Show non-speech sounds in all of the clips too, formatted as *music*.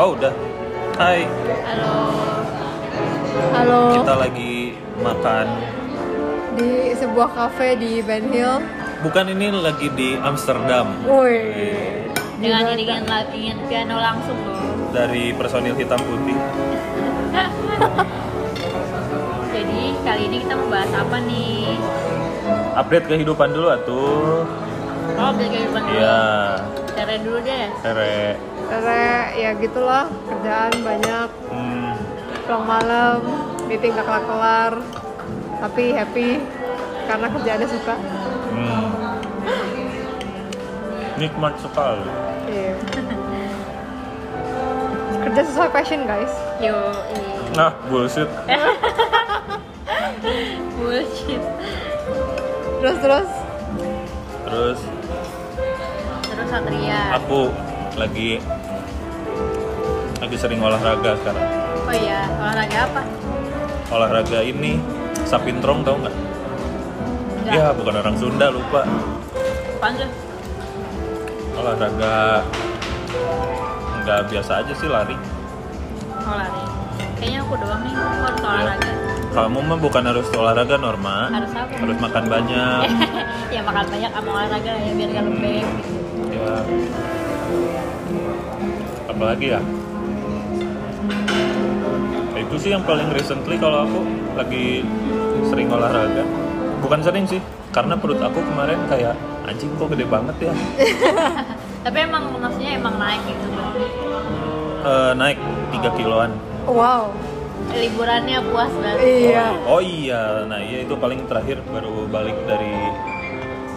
Oh udah. Hai, Halo. Halo. kita lagi makan. Di sebuah cafe di Ben Hill. Bukan ini lagi di Amsterdam Woi. Dengan iringan iringan piano langsung loh. dari personil hitam putih. *laughs* Jadi kali ini kita mau bahas apa nih? Update kehidupan dulu atuh. Oh, biar kehidupan dulu. Iya, Cara dulu deh. Tere. Karena ya gitulah kerjaan banyak Hmm, pulang malam meeting gak kelar-kelar tapi happy karena kerjaannya suka hmm. Nikmat sekali. Iya. kerja sesuai passion guys Yo, ini. Nah, bullshit. *laughs* Bullshit. terus terus Terus Terus Satria. aku lagi lagi sering olahraga sekarang. Oh iya, olahraga apa? Olahraga ini sapintrong tau nggak? Ya, bukan orang Sunda lupa. Apaan tuh? Olahraga nggak biasa aja sih lari. Oh, lari. Kayaknya aku doang nih, aku harus olahraga. Kamu mah bukan harus olahraga Norma. Harus apa? Harus makan banyak. *laughs* ya makan banyak sama olahraga lah ya biar gak lembek. ya. Apalagi ya? Itu sih yang paling recently kalau aku lagi sering olahraga. Bukan sering sih, karena perut aku kemarin kayak anjing kok gede banget ya. *laughs* Tapi emang maksudnya emang naik gitu bang. Eh, naik 3 kiloan. wow Liburannya puas banget. iya Oh iya, nah iya itu paling terakhir baru balik dari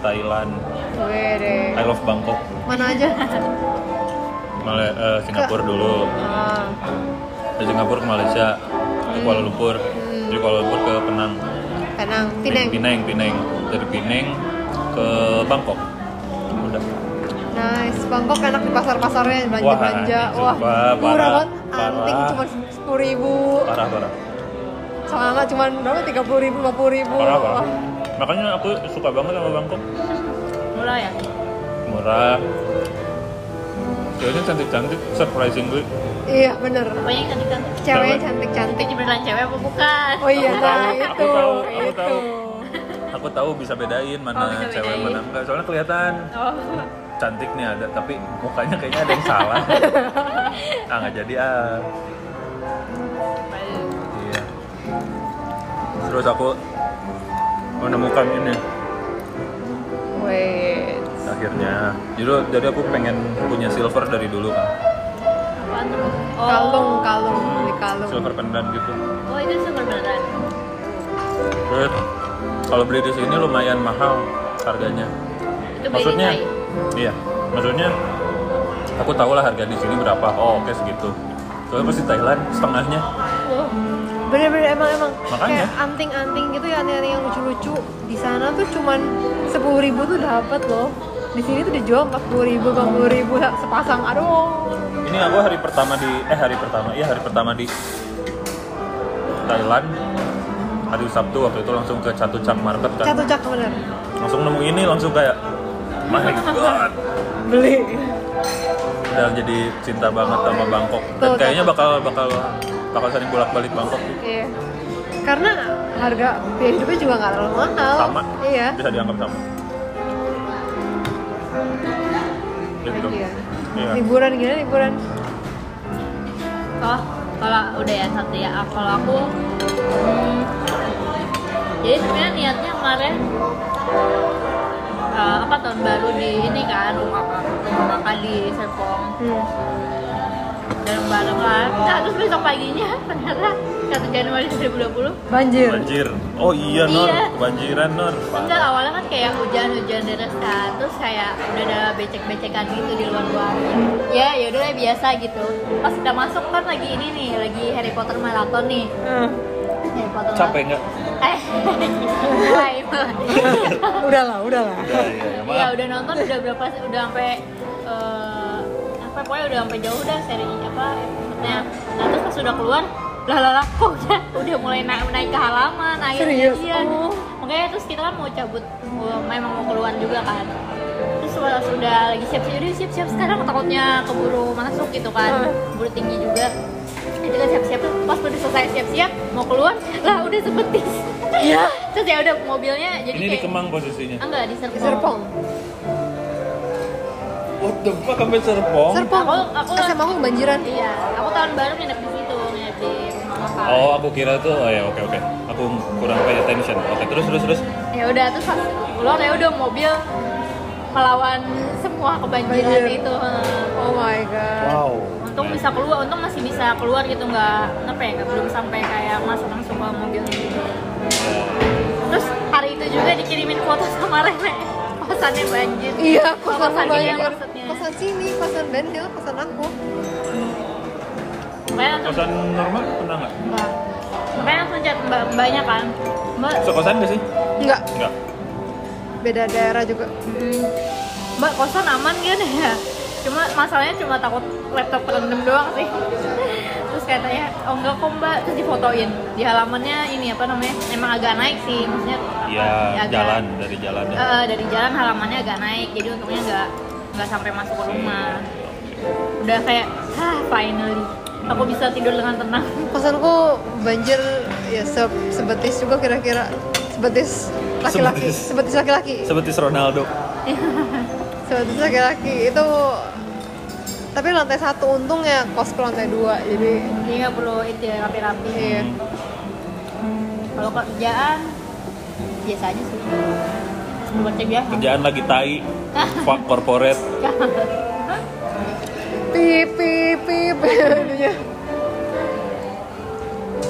Thailand. Wede. I love Bangkok. mana aja *laughs* Male eh, Singapura dulu. ah, Dari Singapura ke Malaysia, ke Kuala Lumpur, dari Kuala Lumpur ke Penang. Penang Pineng Pineng, Pineng. Dari Pineng ke Bangkok. Udah. nice Bangkok enak di pasar-pasarnya belanja belanja Wah, wah sumpah, murah parah, banget anting cuma sepuluh ribu Parah, parah. celana cuma berapa tiga puluh ribu lima puluh ribu Parah, parah. Wah, Makanya aku suka banget sama Bangkok. Murah ya? Murah. Ceweknya cantik-cantik, surprisingly. iya bener Pokoknya cantik-cantik. ceweknya Cewek. cantik cantik Itu beneran cewek apa bukan? oh iya Aku nah tahu, itu aku tahu, aku itu tahu. Aku tahu bisa bedain mana Oh, bisa cewek bedain. mana enggak. Soalnya kelihatan Oh, cantik nih ada, tapi mukanya kayaknya ada yang salah. *laughs* ah nggak jadi ah. Iya. Terus aku menemukan ini wait akhirnya. Jadi jadi aku pengen punya silver dari dulu kan. Apaan tuh? Oh. kalung kalung beli kalung Silver pendant gitu. Oh, itu super beneran. Terus kalau beli di sini lumayan mahal harganya. Itu Maksudnya? Iya. Maksudnya aku tahu lah harga di sini berapa. Oh oke segitu. Soalnya pas di Thailand setengahnya. Oh, bener-bener emang emang Makanya. kayak anting-anting gitu ya anting-anting yang lucu-lucu di sana tuh cuman sepuluh ribu tuh dapat loh di sini tuh dijual empat puluh ribu lima puluh ribu sepasang aduh. Ini aku hari pertama di eh hari pertama iya hari pertama di Thailand. Hari Sabtu waktu itu langsung ke Chatuchak Market kan. Satu cak bener. Langsung nemu ini langsung kayak my god. beli. Udah jadi cinta banget sama Bangkok. Dan Tuh, kayaknya bakal bakal bakal sering bolak balik Bangkok. Sih. iya. Karena harga biaya hidupnya juga nggak terlalu mahal. Sama. Iya. Bisa dianggap sama gitu Iya. liburan gimana liburan Oh, kalau udah ya satu ya. Kalau aku, hmm, jadi sebenarnya niatnya kemarin eh, apa tahun baru di ini kan rumah kakak, di Serpong hmm. bareng bareng lah. Nah terus besok paginya *laughs* ternyata 1 Januari 2020 banjir. Banjir. Oh iya Nor Iya. kebanjiran Nor Enggak, awalnya kan kayak hujan-hujan deras kan Terus kayak udah ada becek-becekan gitu di luar-luar Ya ya udah biasa gitu. Pas kita masuk kan lagi ini nih, lagi Harry Potter marathon nih. Hmm. Harry Potter capek nggak? *laughs* Eh, mulai, mulai *laughs* udahlah udahlah ya, ya, ya, Iya maaf. udah nonton udah berapa sih, udah sampai eh, apa pokoknya udah sampai jauh dah seri apa episode-nya Nah terus pas udah keluar lah lah lah kok udah, udah mulai naik naik ke halaman akhirnya Serius? iya Oh. makanya terus kita kan mau cabut mau, memang mau keluar juga kan terus pas udah lagi siap-siap udah siap-siap sekarang takutnya keburu masuk gitu kan keburu tinggi juga itu kan siap-siap tuh pas udah selesai siap-siap mau keluar lah udah sebetis Iya. *laughs* terus ya udah mobilnya jadi Ini di kayak Kemang posisinya. Enggak di Serpong. Serpong. What the fuck sampai Serpong? Serpong. Aku- aku- SMA aku kebanjiran. Iya, aku tahun baru nginep di di rumah makan. Oh, aku kira tuh, oh ya oke oke. Aku kurang pay attention. Oke, terus terus terus. Ya udah terus pas keluar ya udah mobil melawan semua kebanjiran Banjir. itu. Oh my god. Wow. Untung bisa keluar, untung masih bisa keluar gitu nggak apa ya, nggak belum sampai kayak masuk langsung ke mobilnya gitu. Terus hari itu juga dikirimin foto sama Rene, *laughs* kosannya banjir. Iya, kosan banjir. maksudnya. Kosan sini, kosan Benhil, kosan aku. Makanya Kosan normal pernah nggak? Mbak. makanya langsung chat mbak mbaknya kan, mbak Sekosan nggak sih? Enggak, Nggak. beda daerah juga. Hmm. Mbak kosan aman kan *laughs* ya? Cuma masalahnya cuma takut laptop kerendam doang sih. *laughs* Terus katanya, oh enggak kok mbak, terus difotoin di halamannya ini apa namanya? Emang agak naik sih, maksudnya apa, Iya, agak- jalan dari jalan ya. Eh, dari jalan halamannya agak naik, jadi untungnya nggak nggak sampai masuk ke rumah. Udah kayak, ah finally, aku bisa tidur dengan tenang. *laughs* Kosanku banjir ya se- sebetis juga kira-kira. Sebetis laki-laki. Sebetis. Sebetis laki-laki. Seperti Ronaldo. *laughs* Sebetis laki-laki itu tapi lantai satu untung ya kosku lantai dua jadi Jadi nggak perlu itu ya rapi-rapi. iya Kalau kerjaan biasa aja sih. Buatnya biasa. Kerjaan lagi tai. *laughs* Fuck corporate. Pip pip pip.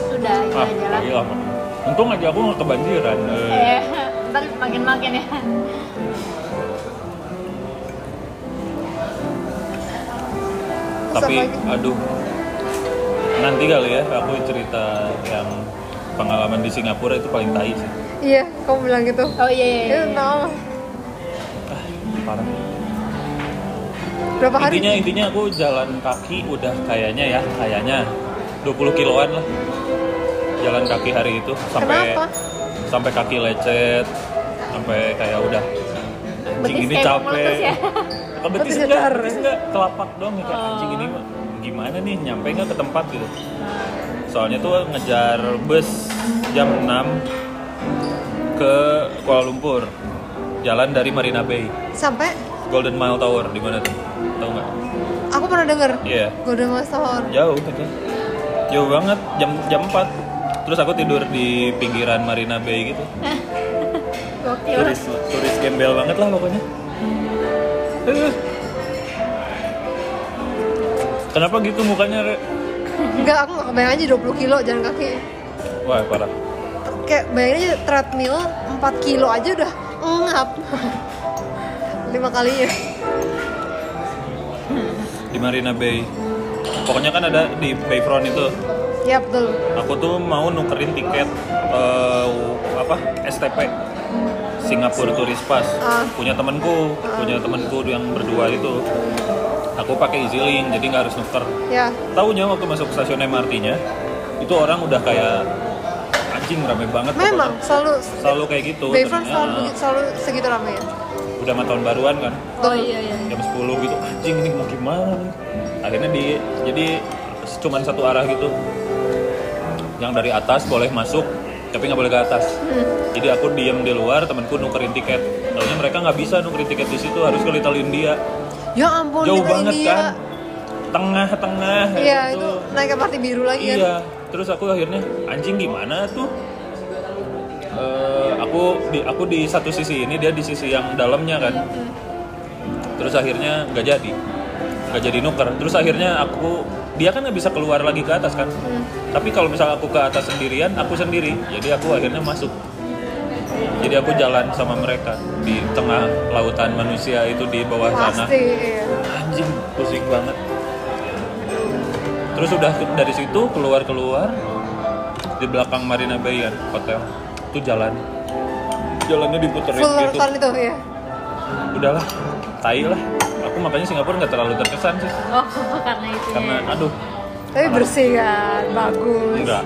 Sudah, itu Ah, aja lah. iya. Untung aja aku nggak kebanjiran. Eh. Eh, ntar makin-makin ya. Tapi aduh. Nanti kali ya aku cerita yang pengalaman di Singapura itu paling tai sih. iya kamu bilang gitu Oh iya, iya, iya. itu no Ah, parah. Berapa hari Intinya intinya aku jalan kaki udah kayaknya ya, kayaknya 20 kiloan lah. Jalan kaki hari itu sampai Kenapa? sampai kaki lecet, sampai kayak udah anjing ini capek. ya? Oh, betis enggak, betis enggak, telapak doang ya kayak Oh. anjing ini mah gimana nih nyampe nggak ke tempat gitu. Soalnya tuh ngejar bus jam 6 ke Kuala Lumpur. Jalan dari Marina Bay, sampai Golden Mile Tower di mana tuh? Tahu nggak? aku pernah denger Iya. Golden Mile Tower Jauh itu. Jauh banget jam jam 4. Terus aku tidur di pinggiran Marina Bay gitu. *laughs* Gokil. Turis turis gembel banget lah pokoknya. Eh. Kenapa gitu mukanya, Re? enggak aku nggak kebayang aja 20 kilo jalan kaki Wah, parah. kayak bayangin aja treadmill 4 kilo aja udah ngap *laughs* lima kalinya Di Marina Bay. Pokoknya kan ada di Bayfront itu. ya betul Aku tuh mau nukerin tiket eh, apa? STP. Singapura Tourist Pass. Ah. Punya temenku, punya temenku yang berdua itu. Aku pakai EasyLink, jadi nggak harus nuker. ya Tahunya waktu masuk stasiun MRT-nya, itu orang udah kayak anjing rame banget. memang pokoknya. selalu selalu kayak gitu. Bayfront selalu selalu segitu ramai ya udah sama tahun baruan kan, Oh iya, iya. jam 10 gitu. Anjing ini mau gimana nih? Akhirnya di jadi cuman satu arah gitu. Yang dari atas boleh masuk, tapi nggak boleh ke atas. Hmm. Jadi aku diem di luar, temanku nukerin tiket. Tahunya mereka nggak bisa nukerin tiket di situ, harus ke Little India. ya ampun Jauh kita banget India. kan, tengah-tengah. iya gitu. itu naik MRT biru lagi kan Iya, terus aku akhirnya anjing gimana tuh? Eh, aku di aku di satu sisi ini dia di sisi yang dalamnya kan. Terus akhirnya nggak jadi, nggak jadi nuker. Terus akhirnya aku dia kan nggak bisa keluar lagi ke atas kan. Tapi kalau misalnya aku ke atas sendirian, aku sendiri. Jadi aku akhirnya masuk. Jadi aku jalan sama mereka di tengah lautan manusia itu di bawah sana iya. anjing pusing banget terus udah dari situ keluar keluar di belakang Marina Bay kan hotel itu jalan jalannya diputerin full gitu marathon itu ya udahlah tai lah aku makanya Singapura nggak terlalu terkesan sih Oh, *laughs* karena itu. karena aduh tapi bersih kan bagus enggak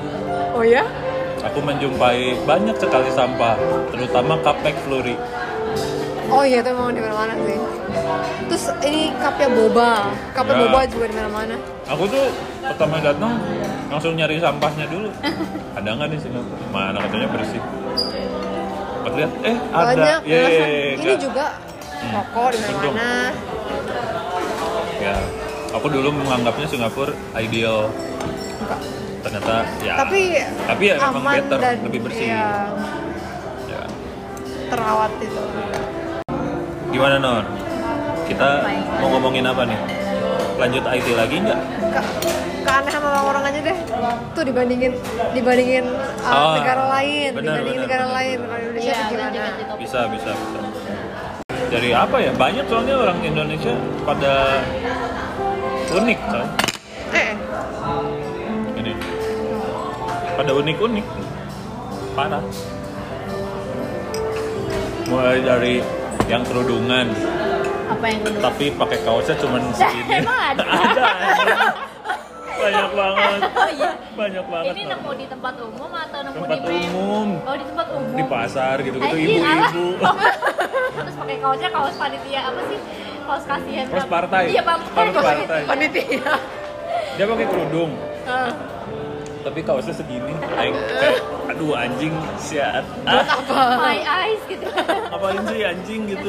oh ya aku menjumpai banyak sekali sampah terutama Kapek Fluri Oh iya itu emang di mana-mana sih. Terus ini kapnya boba, kapnya Ya. boba juga di mana-mana. Aku tuh pertama datang langsung nyari sampahnya dulu. *laughs* Ada nggak di Singapura? Mana katanya bersih. Pas lihat, eh ada. Banyak. Yeay, ini nggak. juga rokok di Untung. mana-mana. Ya, aku dulu menganggapnya Singapura ideal. Enggak. Ternyata ya. Tapi tapi ya memang aman better, dan lebih bersih. iya, Ya. terawat itu. Gimana Nor? Kita mau ngomongin apa nih? Lanjut IT lagi nggak? Ke, keanehan orang-orang aja deh. Tuh dibandingin dibandingin uh, Oh, negara lain, benar, dibandingin benar, negara benar, lain. Kalau Indonesia tuh gimana? Bisa, bisa, bisa. Dari apa ya? Banyak soalnya orang Indonesia pada unik kan? Eh, Ini. Pada unik-unik. Parah. Mulai dari yang kerudungan, apa yang kedua tapi pakai kaosnya cuman segini. emang *laughs* ada? ada. Banyak banget. *laughs* oh iya Banyak banget. ini nemu di tempat umum atau nemu Tempat di umum. oh di tempat umum Di pasar gitu-gitu Anjing, alah. ibu-ibu. *laughs* terus pakai kaosnya kaos panitia apa sih kaos kasihan Kaos partai. iya partai Kaos partai. panitia. Dia pakai kerudung. Ah, tapi kaosnya segini kayak, kayak aduh anjing siat ah my eyes gitu ngapain sih anjing gitu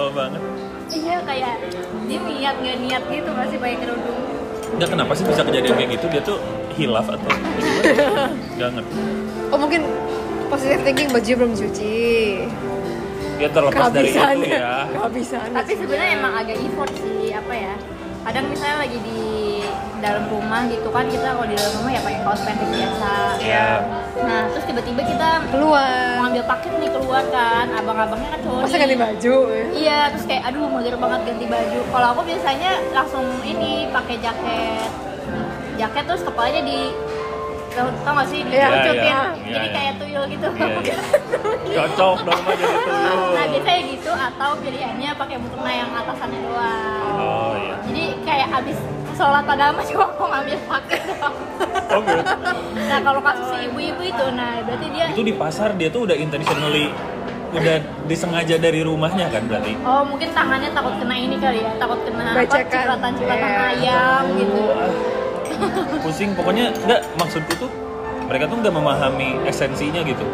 tolol banget. Iya kayak dia niat nggak niat gitu masih pakai kerudung. Nggak kenapa sih bisa kejadian kayak gitu? Dia tuh hilaf atau Gak ngerti. Oh mungkin positive thinking baju belum cuci. dia terlepas dari itu ya. Kehabisan. tapi sebenarnya emang agak effort sih apa ya? Kadang misalnya lagi di dalam rumah gitu kan kita kalau di dalam rumah ya pakai kaos pendek biasa ya nah terus tiba-tiba kita mau keluar. ngambil paket nih keluar kan abang-abangnya kan cowok Masa ganti baju? ya? Iya, terus kayak aduh mager banget ganti baju. Kalau aku biasanya langsung ini pakai jaket. Jaket terus kepalanya di tau, tau gak sih Iya, dicucutin. iya. Iya, Jadi iya. kayak tuyul gitu. Iya, iya. *laughs* cocok dong mah jadi tuyul nah, biasanya gitu atau pilihannya pakai mukena yang atasannya doang. oh iya Jadi kayak abis sholat agama *laughs* cuma mau ngambil paket doang. oh gitu Nah, kalau kasus si ibu-ibu itu, nah berarti dia itu di pasar dia tuh udah intentionally udah disengaja dari rumahnya kan berarti Oh mungkin tangannya takut kena ini kali ya, takut kena apa Becekan. cipratan-cipratan Iya. ayam gitu. pusing pokoknya enggak maksudku tuh mereka tuh nggak memahami esensinya gitu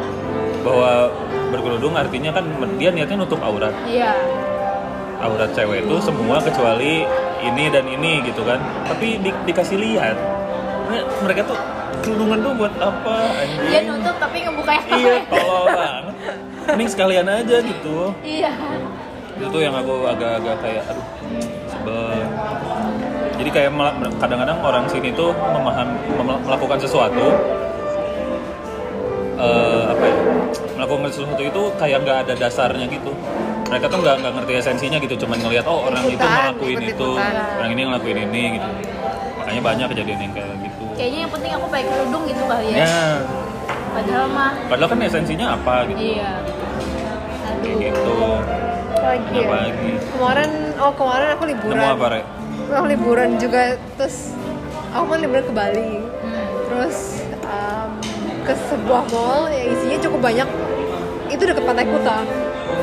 bahwa berkerudung artinya kan dia niatnya nutup aurat Iya. aurat cewek itu semua kecuali ini dan ini gitu kan. Tapi di- dikasih lihat. Nah, mereka tuh kerudungan tuh buat apa anjing? Dia nutup tapi ngebuka yang iya tolol banget. Mending sekalian aja gitu. Iya. itu tuh yang aku agak-agak kayak aduh sebel. Jadi kayak kadang-kadang orang sini tuh memaham mem- melakukan sesuatu eh, apa ya melakukan sesuatu itu kayak nggak ada dasarnya gitu mereka tuh nggak nggak ngerti esensinya gitu cuman ngelihat oh orang itu ngelakuin itu orang ini ngelakuin ini gitu makanya banyak kejadian yang kayak gitu Kayaknya yang penting aku pakai kerudung gitu kali ya. ya Padahal mah padahal kan esensinya apa gitu iya. kayak Aduh. gitu Lagi ya? apa lagi Kemarin, oh kemarin aku liburan. nemu apa Re? Aku liburan juga, terus aku kan liburan ke Bali. Hmm. Terus ke sebuah mall yang isinya cukup banyak. Itu deket Pantai Kuta.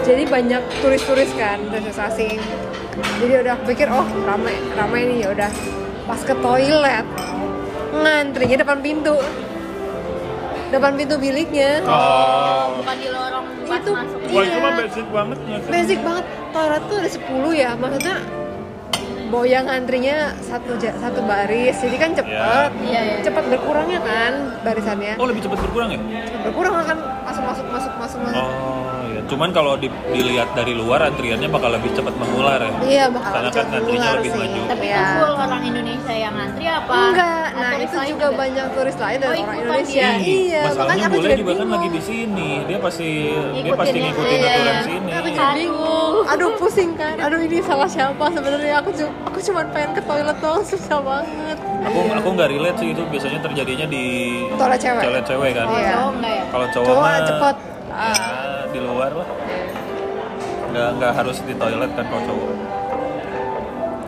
Jadi banyak turis-turis kan, turis asing. Jadi udah pikir, oh ramai, ramai nih ya udah. Pas ke toilet, ngantrinya depan pintu. Depan pintu biliknya. oh Bukan di lorong Itu- masuk. Wah Iya. itu mah basic banget sih? basic banget toilet tuh ada 10 ya maksudnya boyang antrinya satu satu baris jadi kan cepet Iya, iya. cepet berkurangnya kan barisannya Oh lebih cepat berkurang ya? cepet berkurang kan masuk masuk masuk masuk masuk Oh iya. Cuman kalau di- dilihat dari luar antriannya bakal lebih cepat mengular ya. iya bakal Karena kan antrinya keluar lebih sih maju. Tapi Iya. itu full orang Indonesia yang ngantri apa? enggak nah turis itu lain juga banyak turis lain dan Oh, orang Indonesia dia. iya Masalahnya makanya aku boleh juga juga kan lagi di sini. Dia pasti dia Ikutin pasti ya. ngikutin Iya. aturan sini. aku jadi bingung aduh pusing kan aduh ini salah siapa sebenarnya aku aku cuma pengen ke toilet doang susah banget Aku aku nggak relate sih itu biasanya terjadinya di Toilet cewek. Toilet cewek kan. Oh, Iya. cowok enggak ya? Kalau cowok, Cowok mah cepet. Ya, di luar lah. Nggak nggak harus di toilet kan kalau cowok.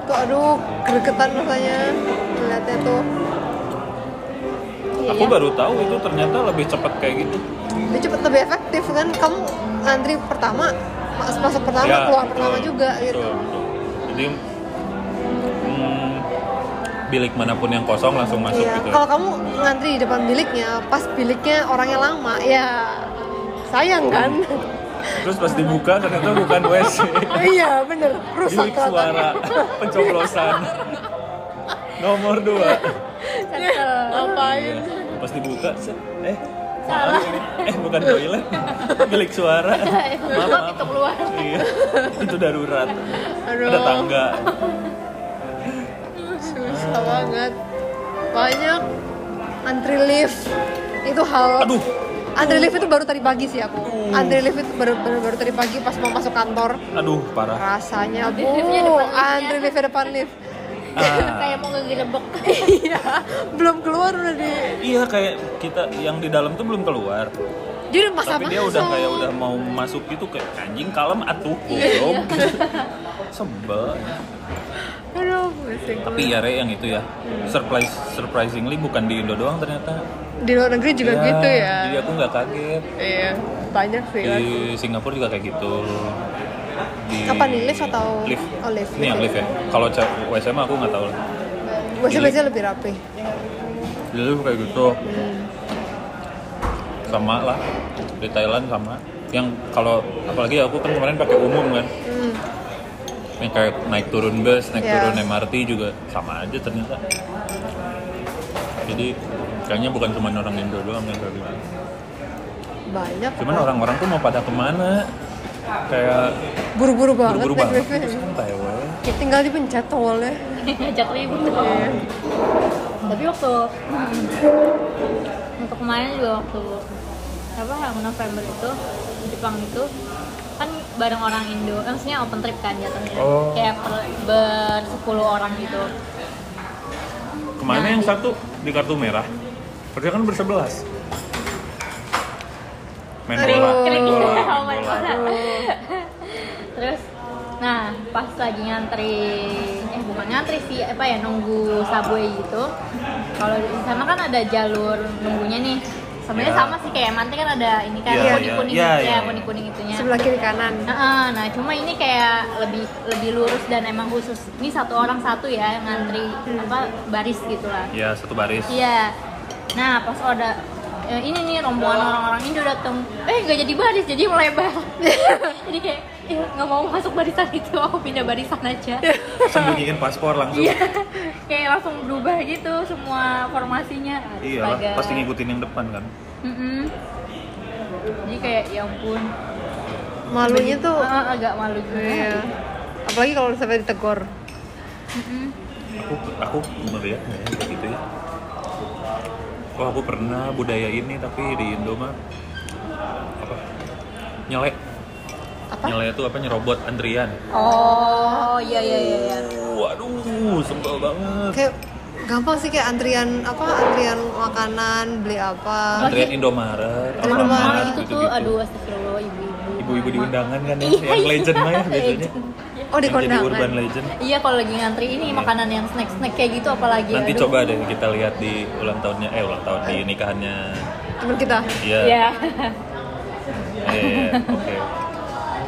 tuh aduh gregetan rasanya ngeliatnya tuh Iya, Aku ya. baru tahu itu ternyata lebih cepat kayak gitu. lebih cepet lebih efektif kan kamu ngantri pertama Mas- masuk pertama Ya, keluar pertama betul, juga betul, gitu betul. Jadi hmm, bilik mana pun yang kosong langsung masuk Iya. gitu. Kalau kamu ngantri di depan biliknya, pas biliknya orangnya lama, ya sayang kan? Terus pas dibuka ternyata bukan WC. iya bener, rusak Bilik suara pencoblosan. Nomor dua. Ngapain? Pas dibuka, eh salah. Eh bukan toilet, bilik suara. *laughs* Maaf, Maaf, itu keluar. Iya, itu darurat. Aduh. Ada tangga. Susah banget. Banyak antri lift. Itu hal. Aduh. Antri lift itu baru tadi pagi sih aku. Antri lift itu baru baru, baru tadi pagi pas mau masuk kantor. Aduh, parah. Rasanya bu, antri lift depan lift. Ah. *laughs* Kayak mau ngegerebek. *laughs* Iya, belum keluar udah di. Iya kayak kita yang di dalam tuh belum keluar. Jadi udah masa Tapi dia udah kayak udah mau masuk gitu kayak anjing kalem atuh goblok. *laughs* Sebel. Aduh. Tapi ya Re yang itu ya. Surprise surprisingly bukan di Indo doang ternyata. Di luar negeri juga Iya, gitu ya. Jadi aku nggak kaget. Iya, banyak sih. Di Singapura juga kayak gitu. Di Apa nih lift atau lift? Oh, lift. Ini yang lift ya. Kalau cek WSM aku nggak tahu. Biasanya biasanya lebih rapi. Di lift kayak gitu. Hmm. Sama lah. Di Thailand sama. Yang kalau apalagi aku kan kemarin pakai umum kan. Hmm. Yang kayak naik turun bus, naik Iya. turun MRT juga sama aja ternyata. Jadi kayaknya bukan cuma orang Indo doang yang kayak gitu. Banyak. Cuman orang-orang tuh mau pada ke mana? Kayak buru-buru banget buru-buru banget. Terus santai wae. Ya, *laughs* tinggal dipencet tolnya. Ngajak ribut. Iya. Tapi waktu untuk kemarin juga waktu apa yang November itu di Jepang itu kan bareng orang Indo, eh, maksudnya open trip kan jatuhnya, Oh. kayak per, bersepuluh orang gitu. Ke mana yang satu di kartu merah? Kerja kan bersebelas. Main bola. Gitu. Oh main bola. Terus, nah pas lagi ngantri, eh bukan ngantri sih, apa ya nunggu subway gitu. Kalau di sana kan ada jalur nunggunya nih. Sebenarnya Ya. sama sih kayak mantai kan ada ini kan Iya, kuning kuning iya, ya, iya, iya. kuning kuning itunya. Sebelah kiri kanan. Nah, nah, cuma ini kayak lebih lebih lurus dan emang khusus. Ini satu orang satu ya ngantri apa baris gitulah. Ya satu baris. Iya. Nah, pas ada eh, ini nih rombongan orang-orang Indo datang, eh nggak jadi baris, jadi melebar. *laughs* jadi kayak, eh nggak mau masuk barisan itu, aku pindah barisan aja. *laughs* Sembunyiin paspor langsung. Iya, *laughs* kayak langsung berubah gitu semua formasinya. Iya pasti ngikutin yang depan kan. Mm-mm. Jadi kayak ya ampun. Malunya tuh. Ah, agak malu juga. Iya. Apalagi kalau sampai ditegur. Mm-mm. Aku aku melihat ya kayak gitu ya. Oh aku pernah budaya ini tapi di Indo mah apa nyelek Apa? nyelek itu apa nyerobot antrian Oh, iya iya iya. iya. waduh sebel banget Kayak gampang sih kayak antrian apa antrian makanan beli apa antrian Indomaret Antrian Orang-orang Indomaret, gitu tuh, aduh astagfirullah ibu-ibu. ibu-ibu di undangan kan ya Iya, yang iya. legend mah ya *laughs* biasanya. Oh di yang jadi urban kondangan legend Iya kalau lagi ngantri ini makanan yang snack-snack kayak gitu apalagi nanti aduh. coba deh kita lihat di ulang tahunnya eh ulang tahun di nikahannya teman kita iya Iya. Iya, iya, oke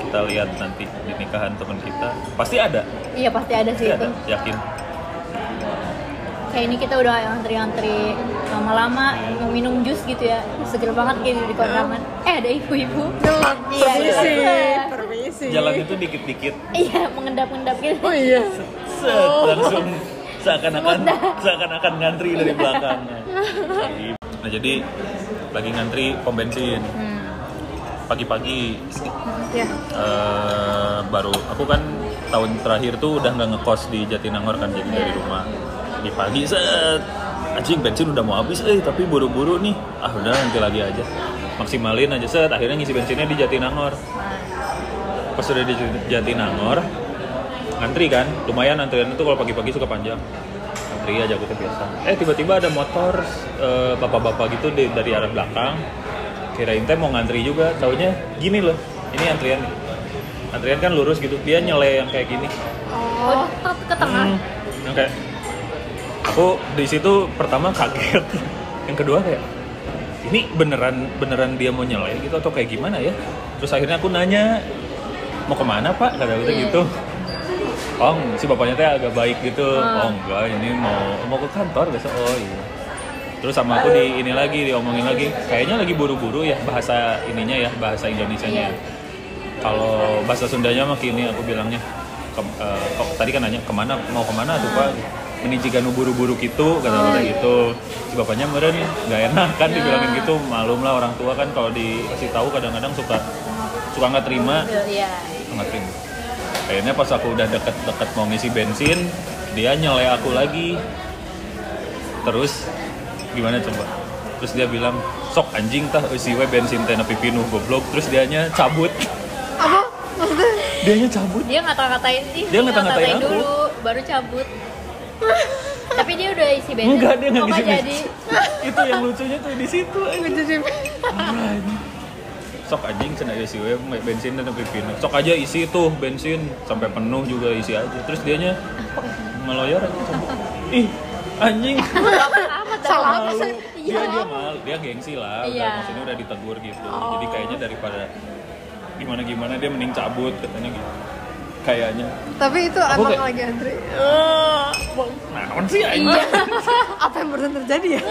kita lihat nanti di nikahan teman kita pasti ada Iya pasti ada pasti sih ada itu. yakin Kayak ini kita udah antri-antri lama-lama mau minum jus gitu ya. Seger banget kayak di kondangan. Eh ada ibu-ibu. gelap Iya, permisi iya. Permisi jalannya tuh dikit-dikit. Iya mengendap-endap gitu. oh iya. Set langsung seakan-akan seakan-akan ngantri dari belakang. Nah jadi lagi ngantri pom bensin. Hmm. pagi-pagi. Ya eh, baru aku kan tahun terakhir tuh udah nggak ngekos di Jatinangor kan jadi dari Iya. rumah. Di pagi set. Anjing bensin udah mau habis eh tapi buru-buru nih. Ah udah nanti lagi aja. Maksimalin aja set. Akhirnya ngisi bensinnya di Jatinangor. Nah, pas udah di Jatinangor ngantri kan? Lumayan antrian itu kalau pagi-pagi suka panjang. Antri aja tuh biasa. Eh tiba-tiba ada motor eh, bapak-bapak gitu di- dari arah belakang. Kirain teh mau ngantri juga taunya gini loh. Ini antrian. Antrian kan lurus gitu dia nyele yang kayak gini. Oh, ke tengah. Hmm, yang kayak aku di situ pertama kaget. Yang kedua kayak ini beneran beneran dia mau nyele gitu atau kayak gimana ya? Terus akhirnya aku nanya mau ke mana pak? Kata gue Iya. gitu. Oh si bapaknya teh agak baik gitu. Ah. oh enggak ini mau mau ke kantor besok. Oh iya. Terus sama aku di ini lagi diomongin lagi. Kayaknya lagi buru-buru ya bahasa ininya ya bahasa Indonesianya. Iya. kalau bahasa Sundanya mah kini aku bilangnya ke- eh, kok tadi kan nanya ke mana mau ke mana tuh pak? Menicikan buru-buru gitu kata kata gitu. Si bapaknya meren nggak enak kan dibilangin gitu. Malum lah orang tua kan kalau dikasih tahu kadang-kadang suka suka nggak terima. Iya. Terima akhirnya pas aku udah deket-deket mau ngisi bensin dia nyele aku lagi terus gimana coba terus dia bilang sok anjing tah si we bensin teh nepi pinuh goblok terus dianya cabut apa maksudnya dianya cabut Dia ngata-ngatain sih. Dia ngata-ngatain aku. dulu, baru cabut. Tapi dia udah isi bensin. enggak dia nggak Kok ngisi jadi. bensin itu yang lucunya tuh di situ anjing. jadi. Sok anjing cina isi we bensin dan pinuh sok aja isi tuh bensin sampai penuh juga isi aja. Terus dianya ngeloyor aja ih anjing. *laughs* Salah apa sih? dia dia mal dia gengsi lah. Udah Iya. maksudnya udah ditegur gitu. Oh. jadi kayaknya daripada gimana gimana dia mending cabut katanya gitu. Kayaknya. Tapi itu Aku emang kayak- lagi antri. Nah sih anjing? Iya. *laughs* apa yang barusan terjadi ya?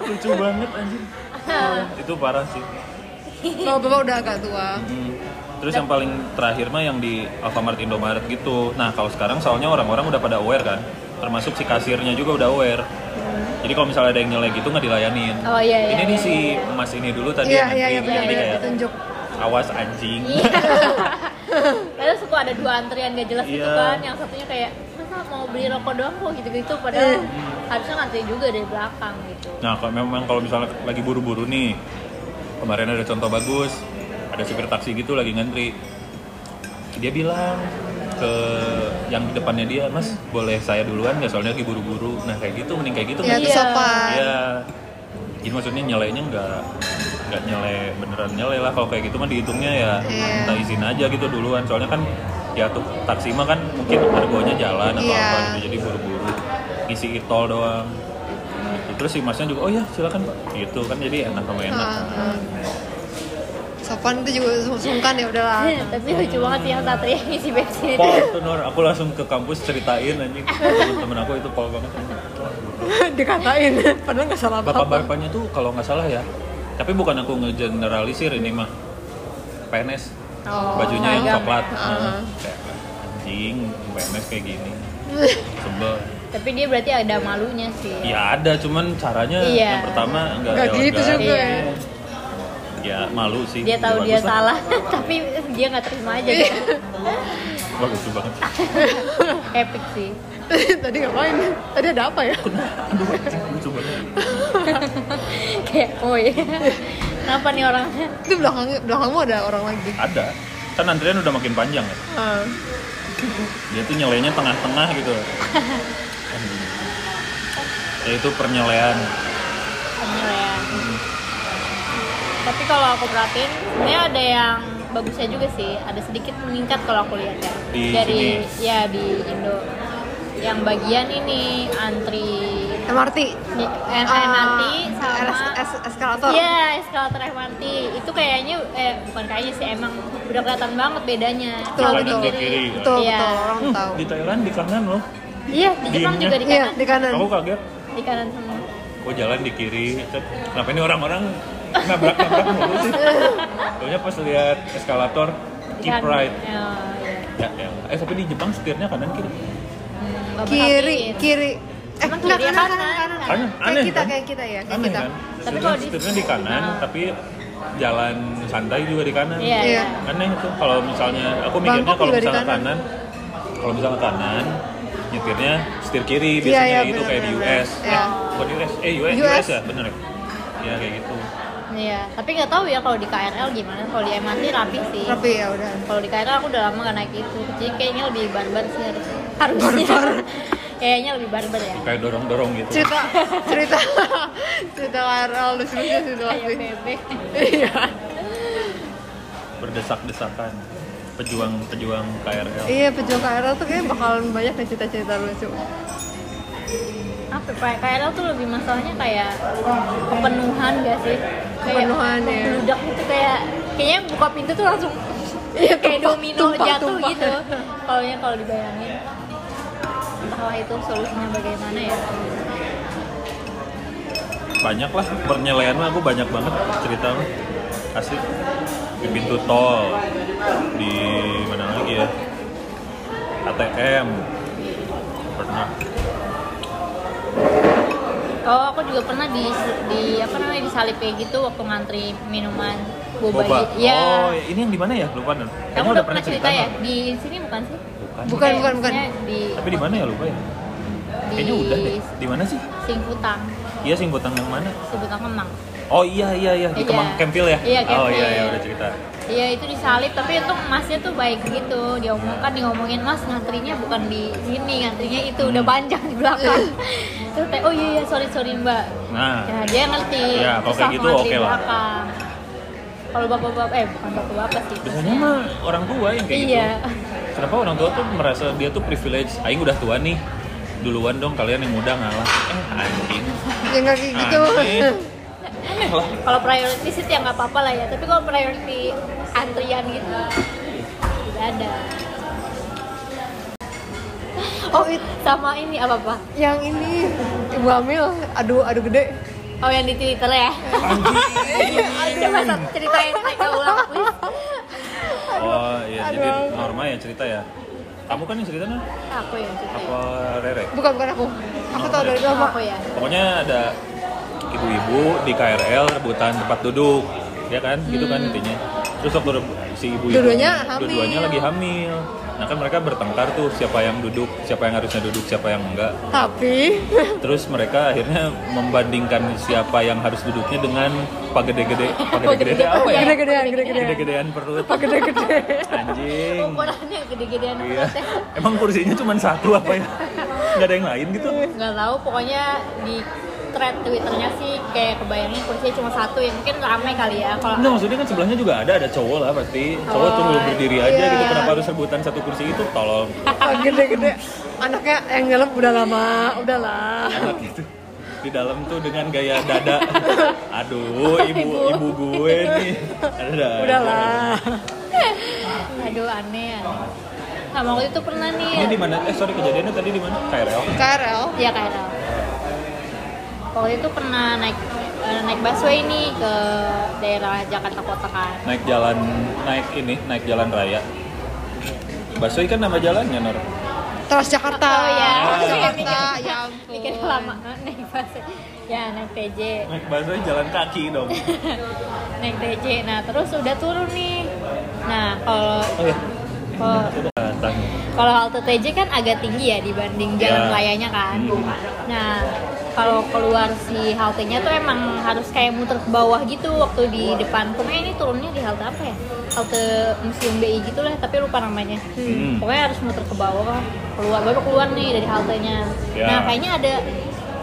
Lucu banget anjing. *laughs* Itu parah sih *laughs* kalau bapak udah agak tua Hmm. terus yang paling terakhir mah yang di Alfamart Indomaret gitu nah kalau sekarang soalnya orang-orang udah pada aware kan termasuk si kasirnya juga udah aware jadi kalau misalnya ada yang nyelek gitu nggak dilayanin Oh, iya, iya, ini nih iya, si mas ini dulu tadi iya yang iya iya jadi kayak ditunjuk awas anjing Iya. *laughs* Padahal suka ada dua antrian gak jelas gitu Iya. kan. Yang satunya kayak masa mau beli rokok doang kok gitu-gitu padahal Iya. harusnya ngantri juga dari belakang gitu. Nah, kalau memang kalau misalnya lagi buru-buru nih, kemarin ada contoh bagus, ada supir taksi gitu lagi ngantri. Dia bilang ke yang di depannya dia, Mas, boleh saya duluan nggak? Soalnya lagi buru-buru. Nah, kayak gitu, mending kayak gitu. ya itu Iya. sopan Iya. Jadi maksudnya nyelenya nggak nggak nyele beneran nyele lah kalau kayak gitu mah dihitungnya ya Iya. minta izin aja gitu duluan soalnya kan ya tuh taksi mah kan mungkin argonya jalan atau Iya. apa gitu jadi buru-buru ngisi tol doang. Terus si masnya juga oh ya silakan pak. Gitu kan jadi enak sama enak. Ah, ah. sopan itu juga sungkan ya udahlah. *laughs* Tapi lucu banget sih yang satu yang isi bensin. Pol tuh Nor, aku langsung ke kampus ceritain anjing temen aku itu pol banget. *laughs* Dikatain padahal nggak salah apa apa bapak-bapaknya tuh kalau nggak salah ya. Tapi bukan aku ngegeneralisir ini mah. PNS Oh, bajunya yang coklat. Ah. Nah, kayak anjing PNS kayak gini. *laughs* Sebel Tapi dia berarti ada malunya sih. ya ada cuman caranya Iya. yang pertama nggak gitu juga ya. ya malu sih Dia tahu dia bagus lah. salah, *laughs* tapi dia nggak terima aja Iya. *laughs* gitu. Lucu banget *laughs* Epic sih. tadi ngapain tadi ada apa ya aduh lucu banget Kayak, oh iya. Kenapa nih orangnya? itu belakang belakangmu ada orang lagi ada kan antrian udah makin panjang ya Ah. dia tuh nyelenya tengah-tengah gitu ya itu pernyelean Penyelean. Tapi kalau aku perhatiin, sebenarnya ada yang bagusnya juga sih. Ada sedikit meningkat kalau aku lihat ya. Di Dari sini? ya di Indo. Yang bagian ini antri MRT di- eh, Ah, MRT sama es- es- eskalator Iya, eskalator MRT. Itu kayaknya eh bukan kayaknya sih emang udah kelihatan banget bedanya. Kalau di kiri. Kiri. betul Iya. betul orang Hmm, tahu di Thailand di kanan loh Iya, di Jepang juga di iya kanan. di kanan aku kaget Di kanan semua. oh jalan di kiri kenapa ini orang-orang nabrak nabrak mulu sih *laughs* Soalnya pas lihat eskalator keep right iya. ya, ya. eh tapi di Jepang setirnya kanan kiri Hmm, kiri kiri eh Emang enggak kanan kanan? kanan kanan Kanan, kayak aneh kita kan? kayak kita ya kayak aneh kita kan Tapi setirnya, kalau di- setirnya di kanan Nah. tapi jalan santai juga di kanan Iya, iya. aneh itu kalau misalnya aku mikirnya kalau misalnya kanan. kanan kalau misalnya kanan nyetirnya setir kiri Iya, biasanya iya, gitu benar, kayak di benar, US benar. Iya. eh, bukan di US eh US, US. US ya bener ya ya kayak gitu Iya, tapi nggak tahu ya kalau di KRL gimana. Kalau di MRT rapi sih. tapi ya udah Kalau di KRL aku udah lama gak naik itu. Jadi kayaknya lebih barbar sih harus. Harusnya. *laughs* kayaknya lebih barbar ya. kayak dorong dorong gitu cerita *laughs* cerita cerita KRL lucu lucu sih itu Kayak bebek. iya berdesak desakan pejuang pejuang KRL iya pejuang KRL tuh kayaknya bakalan banyak deh cerita-cerita lucu Apa ya, KRL tuh lebih masalahnya kayak kepenuhan gak sih? Kayak Kepenuhan, ya. Beludak gitu kayak kayaknya buka pintu tuh langsung Iya, *laughs* kayak tumpah, domino tumpah, jatuh tumpah. gitu kalau yang kalau dibayangin entahlah itu solusinya bagaimana ya banyak lah pernyelean mah aku banyak banget cerita mah asli di pintu tol di mana lagi ya ATM pernah oh aku juga pernah di di apa namanya disalip kayak gitu waktu ngantri minuman boba, Boba. gitu. ya Oh, ini yang di mana ya? Lupa nih. kamu udah pernah cerita ya nggak? di sini bukan sih Bukan. Bukan, bukan, bukan. di Tapi di mana ya lupa ya? di Kayaknya udah deh. Di mana sih? Singkutang Iya Singkutang yang mana? Singkutang Kemang Oh iya iya iya di Iya. Kemang Kempil ya? Iya, Oh iya Kempil. iya udah cerita. Iya itu disalip tapi itu masnya tuh baik gitu dia omongkan dia ngomongin mas ngantrinya bukan di sini ngantrinya itu udah Hmm. panjang di belakang *laughs* terus kayak oh iya iya sorry sorry mbak Nah, ya dia ngerti Ya, kalau kayak gitu oke lah. belakang kalau bapak-bapak eh bukan bapak-bapak sih biasanya mah orang tua yang kayak iya gitu. Kenapa orang tua tuh merasa dia tuh privilege? Aing udah tua nih. Duluan dong kalian yang muda ngalah. Eh anjing. *laughs* Ya nggak kayak gitu. Aneh. Aneh lah. kalau priority sih ya nggak apa-apa lah ya tapi kalau priority antrian gitu tidak ada Oh, it, sama ini apa apa yang ini ibu hamil, aduh aduh gede. oh yang di twitter ya *laughs* coba satu ceritain mereka ulang please Oh iya, jadi Aduh. Norma yang cerita ya. Kamu kan yang cerita kan? aku yang cerita Apa Rere? Bukan bukan aku. Aku tahu dari lama. aku ya Pokoknya ada ibu-ibu di KRL rebutan tempat duduk, ya kan? Gitu kan intinya. Terus waktu si ibu-ibu Dua-duanya hamil. dua-duanya lagi hamil. Nah kan mereka bertengkar tuh siapa yang duduk, siapa yang harusnya duduk, siapa yang enggak. Tapi *laughs* Terus mereka akhirnya membandingkan siapa yang harus duduknya dengan pak *laughs* gede-gede, pak gede-gede apa ya? gede-gedean, gede-gedean. Gede-gedean perut. Pak gede-gede. Anjing. ukurannya gede-gedean Iya. perutnya Emang kursinya cuma satu apa ya? Nggak ada yang lain gitu? nggak tahu pokoknya di thread twitternya sih kayak kebayangin kursinya cuma satu ya mungkin ramai kali ya kalau Enggak, maksudnya kan sebelahnya juga ada, ada cowok lah pasti. Cowok tuh Oh, belum berdiri aja iya. gitu. Kenapa harus rebutan satu kursi itu? Tolong gede-gede. Anaknya yang dalam udah lama, udahlah. anak itu di dalam tuh dengan gaya dada. *laughs* Aduh, ibu ibu gue nih. Ada. Udahlah. aduh aneh aneh nah waktu itu pernah Ini di nih mana? Eh sorry kejadiannya tadi di mana? KRL. KRL. ya KRL waktu itu pernah naik eh, naik busway nih ke daerah Jakarta Kota kan Naik jalan, naik ini, naik jalan raya. Busway kan nama jalannya, Nor. Transjakarta. oh ya Transjakarta. Ya mikir ampun. lama *laughs* naik busway ya naik TJ Naik busway jalan kaki dong. *laughs* naik TJ nah terus udah turun nih nah kalau Oh ya. kalau Sudah datang. kalau halte TJ kan agak tinggi ya dibanding jalan Ya. layanya kan Hmm. nah kalau keluar si haltenya tuh emang harus kayak muter ke bawah gitu waktu di depan pokoknya ini turunnya di halte apa ya halte museum BI gitu lah tapi lupa namanya Hmm. pokoknya harus muter ke bawah keluar baru keluar nih dari haltenya Ya. nah kayaknya ada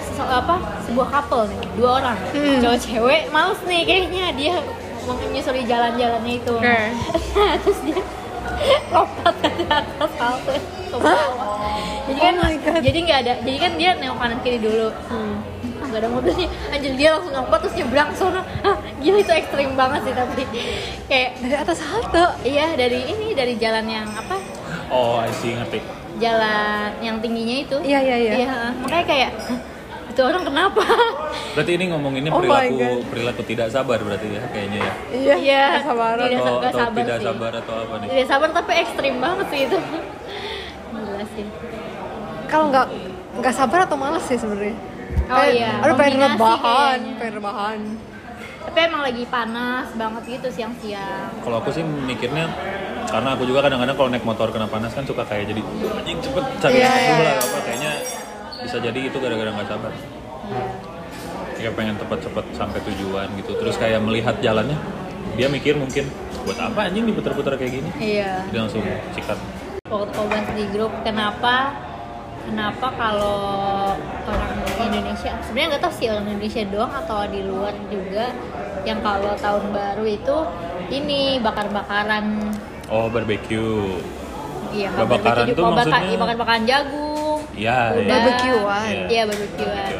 sese- apa sebuah couple nih dua orang Hmm. cowok cewek males nih kayaknya dia mau menyusuri jalan-jalannya itu Oke. Nah, *laughs* terus dia *laughs* lompat dari atas halte. Ke bawah. Jadi kan Oh jadi nggak ada jadi kan dia nengok kanan kiri dulu. Hmm. Ah, nggak ada mobilnya anjir dia langsung lompat terus nyebrang sono ah, gila itu ekstrim banget sih tapi. Kayak Dari atas halte. iya dari ini dari jalan yang apa? Oh, I see, ngerti. jalan yang tingginya itu. Iya, iya, iya. iya makanya kayak "Hah, itu orang kenapa Berarti ini ngomonginnya Oh perilaku perilaku tidak sabar berarti ya kayaknya ya. Iya. Iya. Tidak atau, atau sabar tidak sih. sabar atau apa nih? tidak sabar tapi ekstrim banget sih itu gila sih Kalau nggak nggak sabar atau malas sih sebenarnya. Oh Kayak, iya, Aduh pengen rebahan, kayaknya. pengen rebahan. tapi emang lagi panas banget gitu siang-siang Kalau aku sih mikirnya karena aku juga kadang-kadang kalau naik motor kena panas kan suka kayak jadi anjing cepet cari Iya, yeah, lah iya. apa kayaknya bisa jadi itu gara-gara nggak sabar. Iya. Kayak pengen cepet-cepet sampai tujuan gitu. Terus kayak melihat jalannya dia mikir mungkin buat apa anjing diputar-putar kayak gini. iya Dia langsung sikat. waktu kau bahas di grup kenapa kenapa kalau orang Indonesia sebenarnya nggak tahu sih orang Indonesia doang atau di luar juga yang kalau tahun baru itu ini bakar-bakaran Oh barbecue. iya nggak Bakaran barbecue tuh bakar maksudnya- bakar-bakaran jagung Iya. udang. iya. Barbekyuan. Iya. iya barbekyuan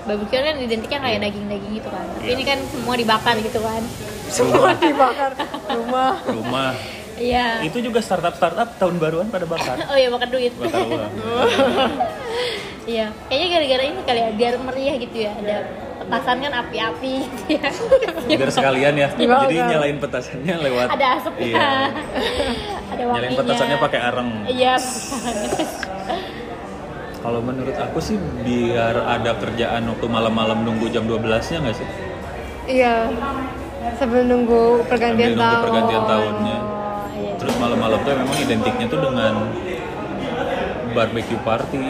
barbecue kan identiknya kayak daging-daging gitu kan tapi Iya. ini kan semua dibakar gitu kan Semua *laughs* dibakar rumah. Rumah. Iya. Itu juga startup startup tahun baruan pada bakar. *laughs* Oh iya makan duit. Bakar uang. *laughs* Iya. Kayaknya gara-gara ini kali ya biar meriah gitu ya. Ada petasan kan api-api gitu ya. Biar sekalian ya. Dibakar. Jadi nyalain petasannya lewat. Ada asapnya. Iya. Ada Nyalain wanginya. petasannya pakai areng. Iya. Kalau menurut aku sih biar ada kerjaan waktu malam-malam nunggu jam 12-nya nggak sih? Iya. Sambil nunggu pergantian Sambil nunggu tahun. pergantian tahunnya. Oh, iya. Terus malam-malam tuh memang identiknya tuh dengan barbecue party.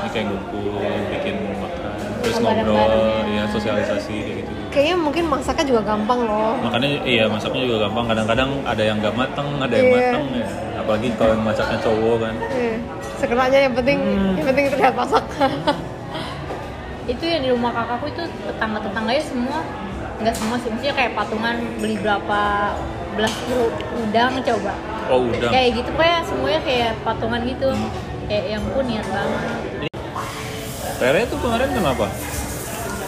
Ini kayak ngumpul, bikin makan, terus ngobrol, ya. ya sosialisasi kayak gitu. Kayaknya mungkin masaknya juga gampang loh. Makanya iya masaknya juga gampang. Kadang-kadang ada yang nggak mateng, ada yang Iya. mateng ya. Apalagi kalau yang masaknya cowok kan. Iya. Sekenanya yang penting Hmm. yang penting terlihat masak. *laughs* itu yang di rumah kakakku itu tetangga-tetangganya semua nggak semua sih maksudnya kayak patungan beli berapa belas kilo udang coba Oh udah. kayak gitu kayak semuanya kayak patungan gitu Hmm. kayak yang pun niat banget Rere tuh kemarin kenapa?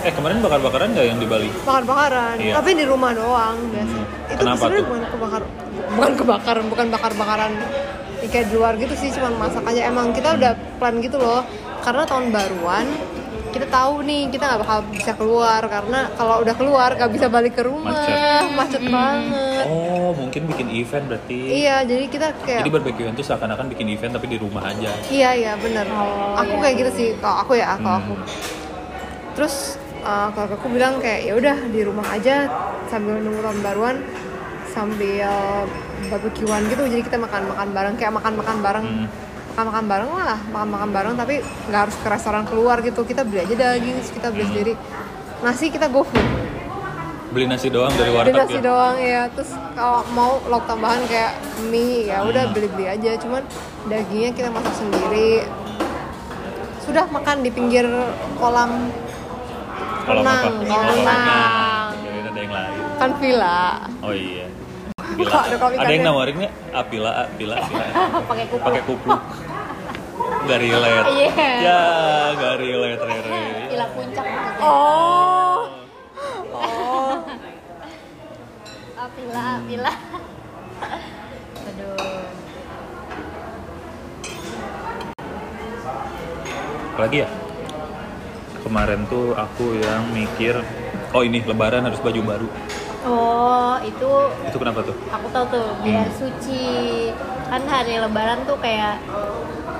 Eh kemarin bakar-bakaran nggak yang di Bali? Bakar-bakaran. Iya. Tapi di rumah doang biasa. Hmm. Itu Kenapa tuh? bukan kebakar bukan kebakaran, bukan bakar-bakaran ya, kayak di luar gitu sih, cuman masak aja. Emang kita udah plan gitu loh. Karena tahun baruan kita tahu nih kita nggak bakal bisa keluar karena kalau udah keluar nggak bisa balik ke rumah Macet. macet banget Oh mungkin bikin event berarti. iya jadi kita kayak Jadi barbecue itu seakan-akan bikin event tapi di rumah aja. Iya iya bener. Oh, aku iya, kayak gitu sih. Kalau aku ya, kalau Hmm. aku. Terus uh, kalau aku bilang kayak ya udah di rumah aja sambil nunggu tahun baruan sambil barbekyuan gitu. Jadi kita makan makan bareng kayak makan makan bareng. Hmm. Makan makan bareng lah, makan makan bareng tapi nggak harus ke restoran keluar gitu. Kita beli aja daging, kita beli sendiri. Nasi kita go food. Beli nasi doang dari Beli warteg nasi ya. doang ya. Terus kalau mau lauk tambahan kayak mie ya udah Hmm. beli-beli aja. Cuman dagingnya kita masak sendiri. Sudah makan di pinggir kolam Kolam renang, kolam renang. Kan villa. Oh iya. Ada yang nawarin nggak? Apila, apila, apila. pakai *laughs* kuku Pakai kupluk. Gak relate. Iya. Ya, gak relate, Rere. *laughs* Gila puncak maksudnya Oh. Oh. apila apila *laughs* aduh Apalagi ya? Kemarin tuh aku yang mikir, oh ini lebaran harus baju baru. Oh itu Itu kenapa tuh? aku tahu tuh biar Hmm. suci kan hari lebaran tuh kayak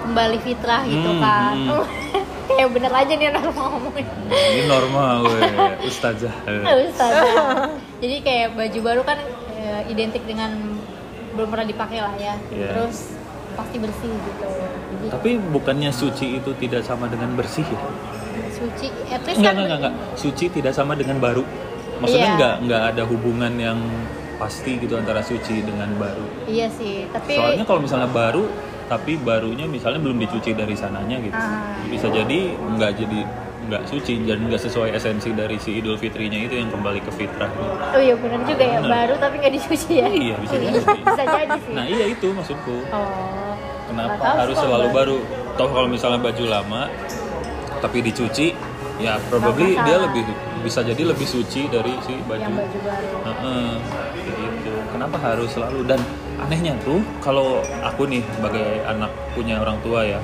kembali fitrah gitu Hmm, kan hmm. *laughs* kayak bener aja nih orang mau ngomongin Ini normal gue, ustazah. *laughs* Ustazah. jadi kayak baju baru kan eh, identik dengan belum pernah dipakai lah ya Iya. terus pasti bersih gitu jadi Tapi bukannya suci itu tidak sama dengan bersih ya? suci at least Enggak, kan enggak, enggak, enggak. Suci tidak sama dengan baru. Maksudnya Iya. enggak, enggak ada hubungan yang pasti gitu antara suci dengan baru. iya sih tapi Soalnya kalau misalnya baru, tapi barunya misalnya belum dicuci dari sananya gitu. Ah. Bisa jadi enggak jadi enggak suci dan enggak sesuai esensi dari si Idul Fitrinya itu yang kembali ke fitrah. oh iya benar juga ya Bener. baru tapi nggak dicuci ya Iya, bisa jadi. *laughs* bisa jadi sih Nah, iya itu maksudku. oh Kenapa Nggak tahu harus selalu baru? Toh kalau misalnya baju lama tapi dicuci, ya probably Nggak dia lebih bisa jadi lebih suci dari si baju. yang baju baru Heeh, kayak gitu. Kenapa harus selalu dan anehnya tuh kalau aku nih sebagai anak punya orang tua ya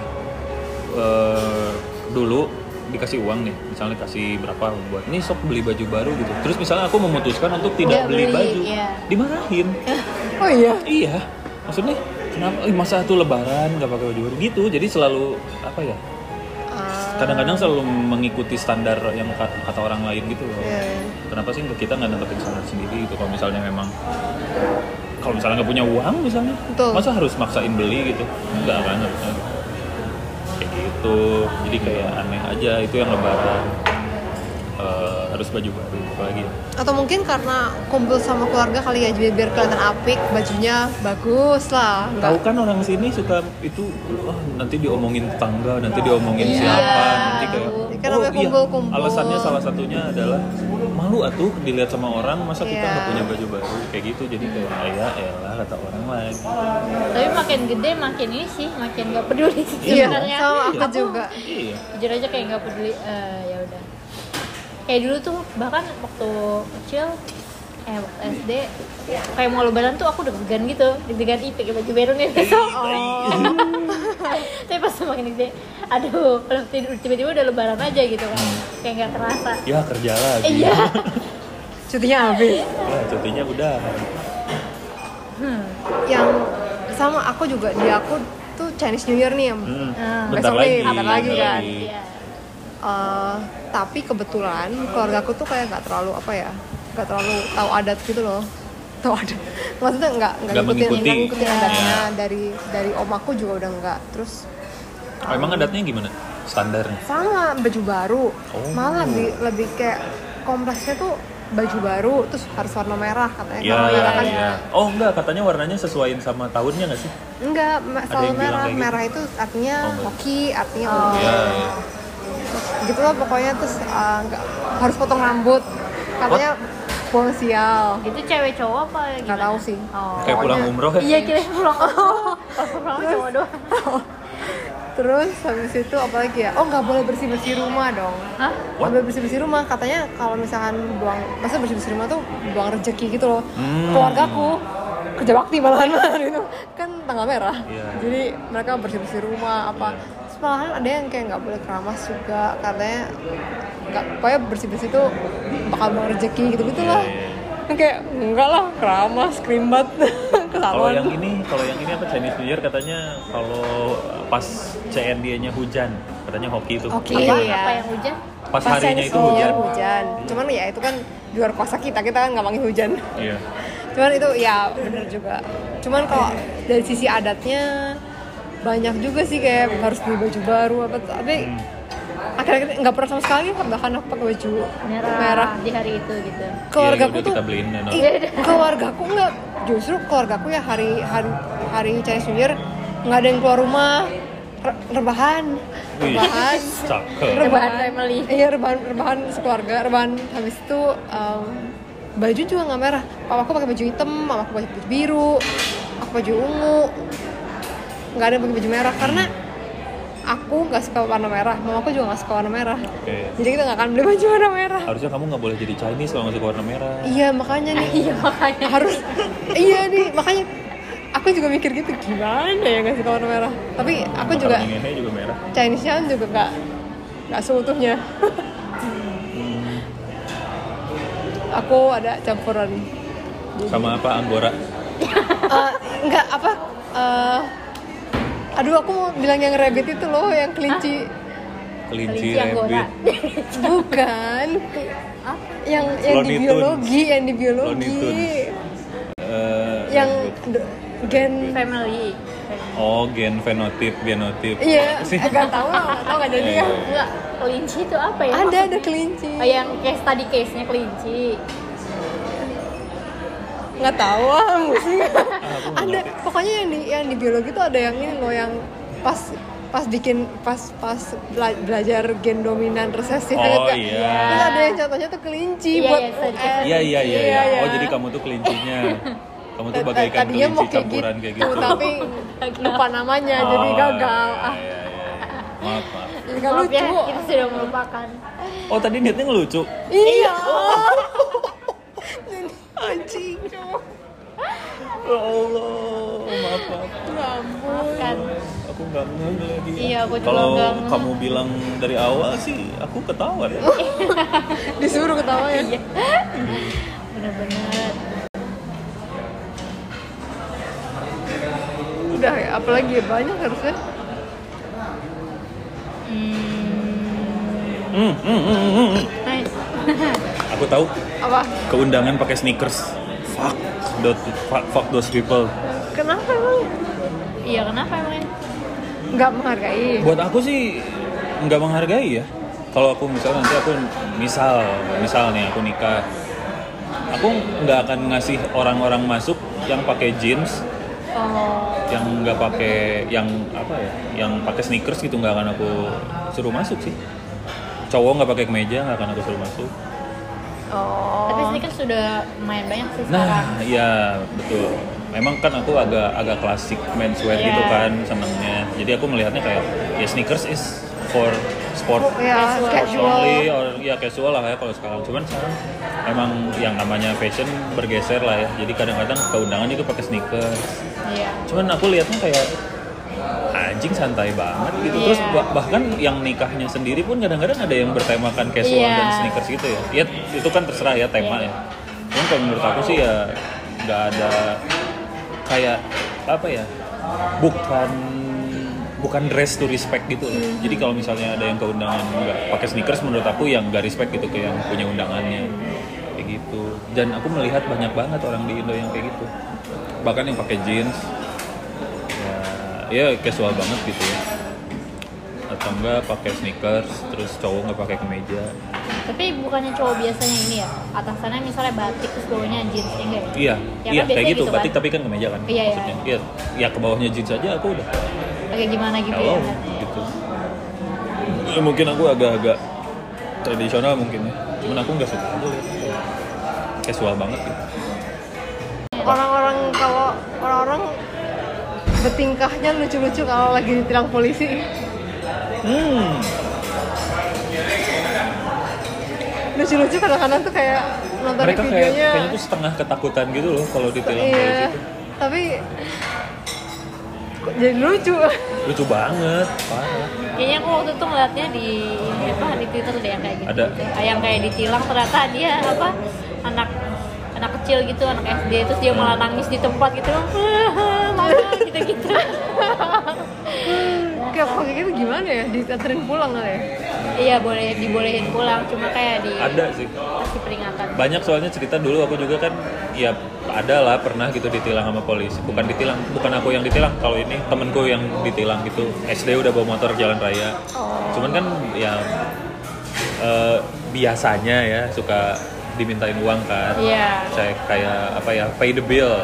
eh, dulu dikasih uang nih misalnya kasih berapa buat ini sok beli baju baru gitu terus misalnya aku memutuskan untuk tidak beli, beli, baju iya. dimarahin *laughs* Oh iya. iya maksudnya kenapa masa tuh lebaran nggak pakai baju baru gitu jadi selalu apa ya kadang-kadang selalu mengikuti standar yang kata, orang lain gitu loh Iya. kenapa sih kita nggak nentuin standar sendiri gitu kalau misalnya memang kalau misalnya nggak punya uang misalnya Betul. masa harus maksain beli gitu nggak kan harusnya gitu. kayak gitu jadi kayak aneh aja itu yang lebaran Eh, harus baju baru apalagi ya. Atau mungkin karena kumpul sama keluarga kali ya jadi biar kelihatan apik, bajunya bagus lah. tahu kan orang sini suka itu wah, nanti diomongin tetangga nanti diomongin Iya. siapa nanti kayak Kan namanya kumpul-kumpul. alasannya salah satunya adalah malu atuh dilihat sama orang masa kita Iya. nggak punya baju baru kayak gitu jadi kayak "Ah, ya elah kata orang lain tapi makin gede makin ini sih makin nggak peduli sih Iya, sebenarnya sama aku juga. iya jujur aja kayak nggak peduli eh, ya udah kayak dulu tuh bahkan waktu kecil eh waktu SD kayak mau lebaran tuh aku deg-degan gitu deg-degan ih pakai baju baru nih besok *laughs* tapi pas semakin gede aduh kalau tidur tiba-tiba udah lebaran aja gitu kan kayak nggak terasa Ya kerja lagi. Iya *laughs* cutinya habis Ya, cutinya udah. yang sama aku juga di aku tuh Chinese New Year nih Hmm. Ah. Bentar Besok lagi. nih, bentar lagi bentar kan. lagi. iya Eh, tapi kebetulan keluarga aku tuh kayak nggak terlalu apa ya nggak terlalu tahu adat gitu loh *laughs* tahu adat maksudnya nggak nggak ngikutin mengikuti. nggak ngikutin adatnya Iya. dari dari om aku juga udah nggak terus Oh, emang adatnya gimana? Standarnya? sama baju baru Oh. malah lebih lebih kayak kompleksnya tuh baju baru terus harus warna merah katanya Ya, Kalau merah kan ya. Oh enggak, katanya warnanya sesuaiin sama tahunnya nggak sih? enggak selalu merah kayak gitu? merah itu artinya Oh, hoki artinya Oh. Iya, iya. Gitu lah pokoknya terus uh, nggak harus potong rambut katanya buang sial itu cewek cowok apa gimana? Nggak tahu sih. oh. Kayak pulang umroh ya? iya kira pulang *laughs* oh pulang cowok doang *laughs* terus habis itu apa lagi ya oh nggak boleh bersih bersih rumah dong Hah? nggak boleh bersih bersih rumah katanya kalau misalkan buang masa bersih bersih rumah tuh buang rezeki gitu loh Hmm. keluargaku kerja bakti malahan malahan itu kan tanggal merah Iya. jadi mereka bersih bersih rumah apa Terus malahan ada yang kayak nggak boleh keramas juga katanya nggak pokoknya bersih bersih tuh bakal buang rezeki gitu gitu lah Iya, iya. kayak enggak lah keramas krimbat *laughs* Kalau yang ini, kalau yang ini apa Chinese New Year katanya kalau pas CND-nya hujan, katanya hoki itu. Hoki. apa, Iya. apa yang hujan Pas Pas harinya Chinese itu hujan. hujan. Cuman ya itu kan di luar kuasa kita, kita kan nggak manggil hujan. Iya. Cuman itu ya bener juga. Cuman kalau dari sisi adatnya banyak juga sih kayak harus beli baju baru apa tapi Hmm. akhir-akhir nggak pernah sama sekali bahkan aku pakai baju merah, merah. di hari itu gitu Keluargaku Iya, udah tuh kita beliin ya, no. Ih, keluargaku nggak justru keluargaku ya hari hari hari Chinese New Year nggak ada yang keluar rumah Re- rebahan rebahan. Rebahan family. iya rebahan rebahan sekeluarga rebahan habis itu em, baju juga nggak merah papa aku pakai baju hitam mama aku pakai baju biru aku baju ungu nggak ada yang pakai baju merah karena aku nggak suka warna merah. Mama aku juga nggak suka warna merah. Oke. jadi kita nggak akan beli baju warna merah. Harusnya kamu nggak boleh jadi Chinese kalau nggak suka warna merah. iya makanya nih. *laughs* Iya makanya. Harus iya nih makanya aku juga mikir gitu gimana ya nggak suka warna merah? Tapi aku juga juga merah. Chinese nya juga nggak nggak seutuhnya. Aku ada campuran. Sama apa Anggora? *laughs* Eh, nggak apa eh, aduh aku mau bilang yang rabbit itu loh yang kelinci. Kelinci, Kelinci Anggora. rabbit. *laughs* bukan. Yang yang di biologi yang di biologi. Eh, yang d- gen family. Oh, gen fenotip, genotip. iya Apa sih? nggak tahu lah tahu nggak jadi. Ya enggak kelinci itu apa ya ada ada kelinci. Oh yang case tadi case nya kelinci nggak tahu ah musik *laughs* Ah, ada pokoknya yang di yang di biologi tuh ada yang ini loh yang pas pas bikin pas pas bela- belajar gen dominan resesi Oh, iya. terus ada yang contohnya tuh kelinci Iya, buat iya. Iya, iya, iya, iya. iya. Oh, jadi kamu tuh kelincinya. Kamu tuh bagaikan tadinya kelinci mau kayak campuran gitu, kayak gitu. tapi *laughs* lupa namanya jadi Oh, gagal iya, ah iya, iya. Maaf, maaf. Maaf lucu ya kita sudah melupakan Oh, tadi niatnya ngelucu. iya *laughs* Anjing. Ya Allah, maaf, maaf. maafkan. Aku nggak ngeh lagi. Iya, aku juga Kalau kamu bilang dari awal sih, aku ketawa ya. *laughs* disuruh ketawa ya? Iya. Bener-bener udah ya apalagi ya? Banyak harusnya. Hmm, hmm, hmm, hmm, hmm. nice *laughs* Aku tahu apa keundangan pakai sneakers. Fuck, dot, fuck, fuck those people. kenapa emang iya kenapa emangnya nggak menghargai Buat aku sih nggak menghargai ya. Kalau aku misalnya nanti aku misal, misal nih aku nikah, aku nggak akan ngasih orang-orang masuk yang pakai jeans, oh yang nggak pakai, yang apa ya, yang pakai sneakers gitu nggak akan aku suruh masuk sih. Cowok nggak pakai kemeja nggak akan aku suruh masuk. Oh tapi sneakers sudah lumayan banyak sih sekarang Nah, iya betul. Memang kan aku agak agak klasik menswear Iya. gitu kan senangnya. Jadi aku melihatnya kayak ya sneakers is for sport ya Casual. casual only or ya casual lah ya kalau sekarang cuman sekarang emang yang namanya fashion bergeser lah ya jadi kadang-kadang keundangan itu pakai sneakers Iya. cuman aku lihatnya kayak anjing santai banget gitu terus Iya. bah- bahkan yang nikahnya sendiri pun kadang-kadang ada yang bertemakan casual Iya. dan sneakers gitu ya ya itu kan terserah ya tema Iya. ya cuman kalau menurut aku sih ya nggak ada kayak apa ya bukan bukan dress to respect gitu loh. Hmm. Jadi kalau misalnya ada yang ke undangan nggak pakai sneakers menurut aku yang nggak respect gitu ke yang punya undangannya kayak gitu. Dan aku melihat banyak banget orang di Indo yang kayak gitu. Bahkan yang pakai jeans ya casual banget gitu ya. Atau enggak pakai sneakers terus cowok nggak pakai kemeja. Tapi bukannya cowok biasanya ini ya, atasannya misalnya batik terus bawahnya jeans ya enggak ya? Iya, Ya iya kan kayak gitu. gitu Batik kan? tapi kan kemeja kan Iya, iya. maksudnya. Iya, ya ke bawahnya jeans aja aku udah Kayak gimana gitu Hello, ya? gitu. Ya, mungkin aku agak-agak tradisional mungkin ya. Cuman aku nggak suka lihat. Casual banget gitu. orang-orang kalau orang-orang bertingkahnya lucu-lucu kalau lagi ditilang polisi Hmm, lucu-lucu kadang-kadang tuh kayak nonton mereka kayak videonya kayaknya tuh setengah ketakutan gitu loh kalau ditilang polisi iya itu. tapi kok jadi lucu Lucu banget, parah. Kayaknya aku waktu itu ngeliatnya di apa di Twitter deh yang kayak gitu. Ada. Yang kayak ditilang ternyata dia apa anak kecil gitu anak SD terus dia malah nangis di tempat gitu mama gitu gitu *laughs* kayak pakai gitu gimana ya dianterin pulang kali ya iya boleh dibolehin pulang cuma kayak di Ada sih. kasih peringatan Banyak soalnya cerita dulu aku juga kan ya ada lah pernah gitu ditilang sama polisi. Bukan ditilang, bukan aku yang ditilang. Kalau ini temenku yang ditilang gitu. SD udah bawa motor jalan raya. Cuman kan ya eh, biasanya ya suka dimintain uang kan. iya Cek kayak apa ya pay the bill.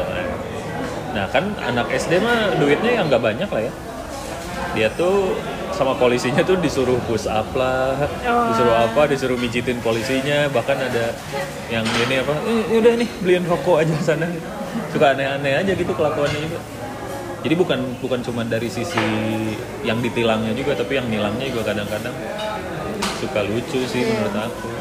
Nah kan anak SD mah duitnya yang nggak banyak lah ya. Dia tuh sama polisinya tuh disuruh push up lah, disuruh apa, disuruh mijitin polisinya, bahkan ada yang ini apa, eh, udah nih beliin rokok aja sana. Suka aneh-aneh aja gitu kelakuannya juga. Jadi bukan bukan cuma dari sisi yang ditilangnya juga, tapi yang nilangnya juga kadang-kadang suka lucu sih menurut aku.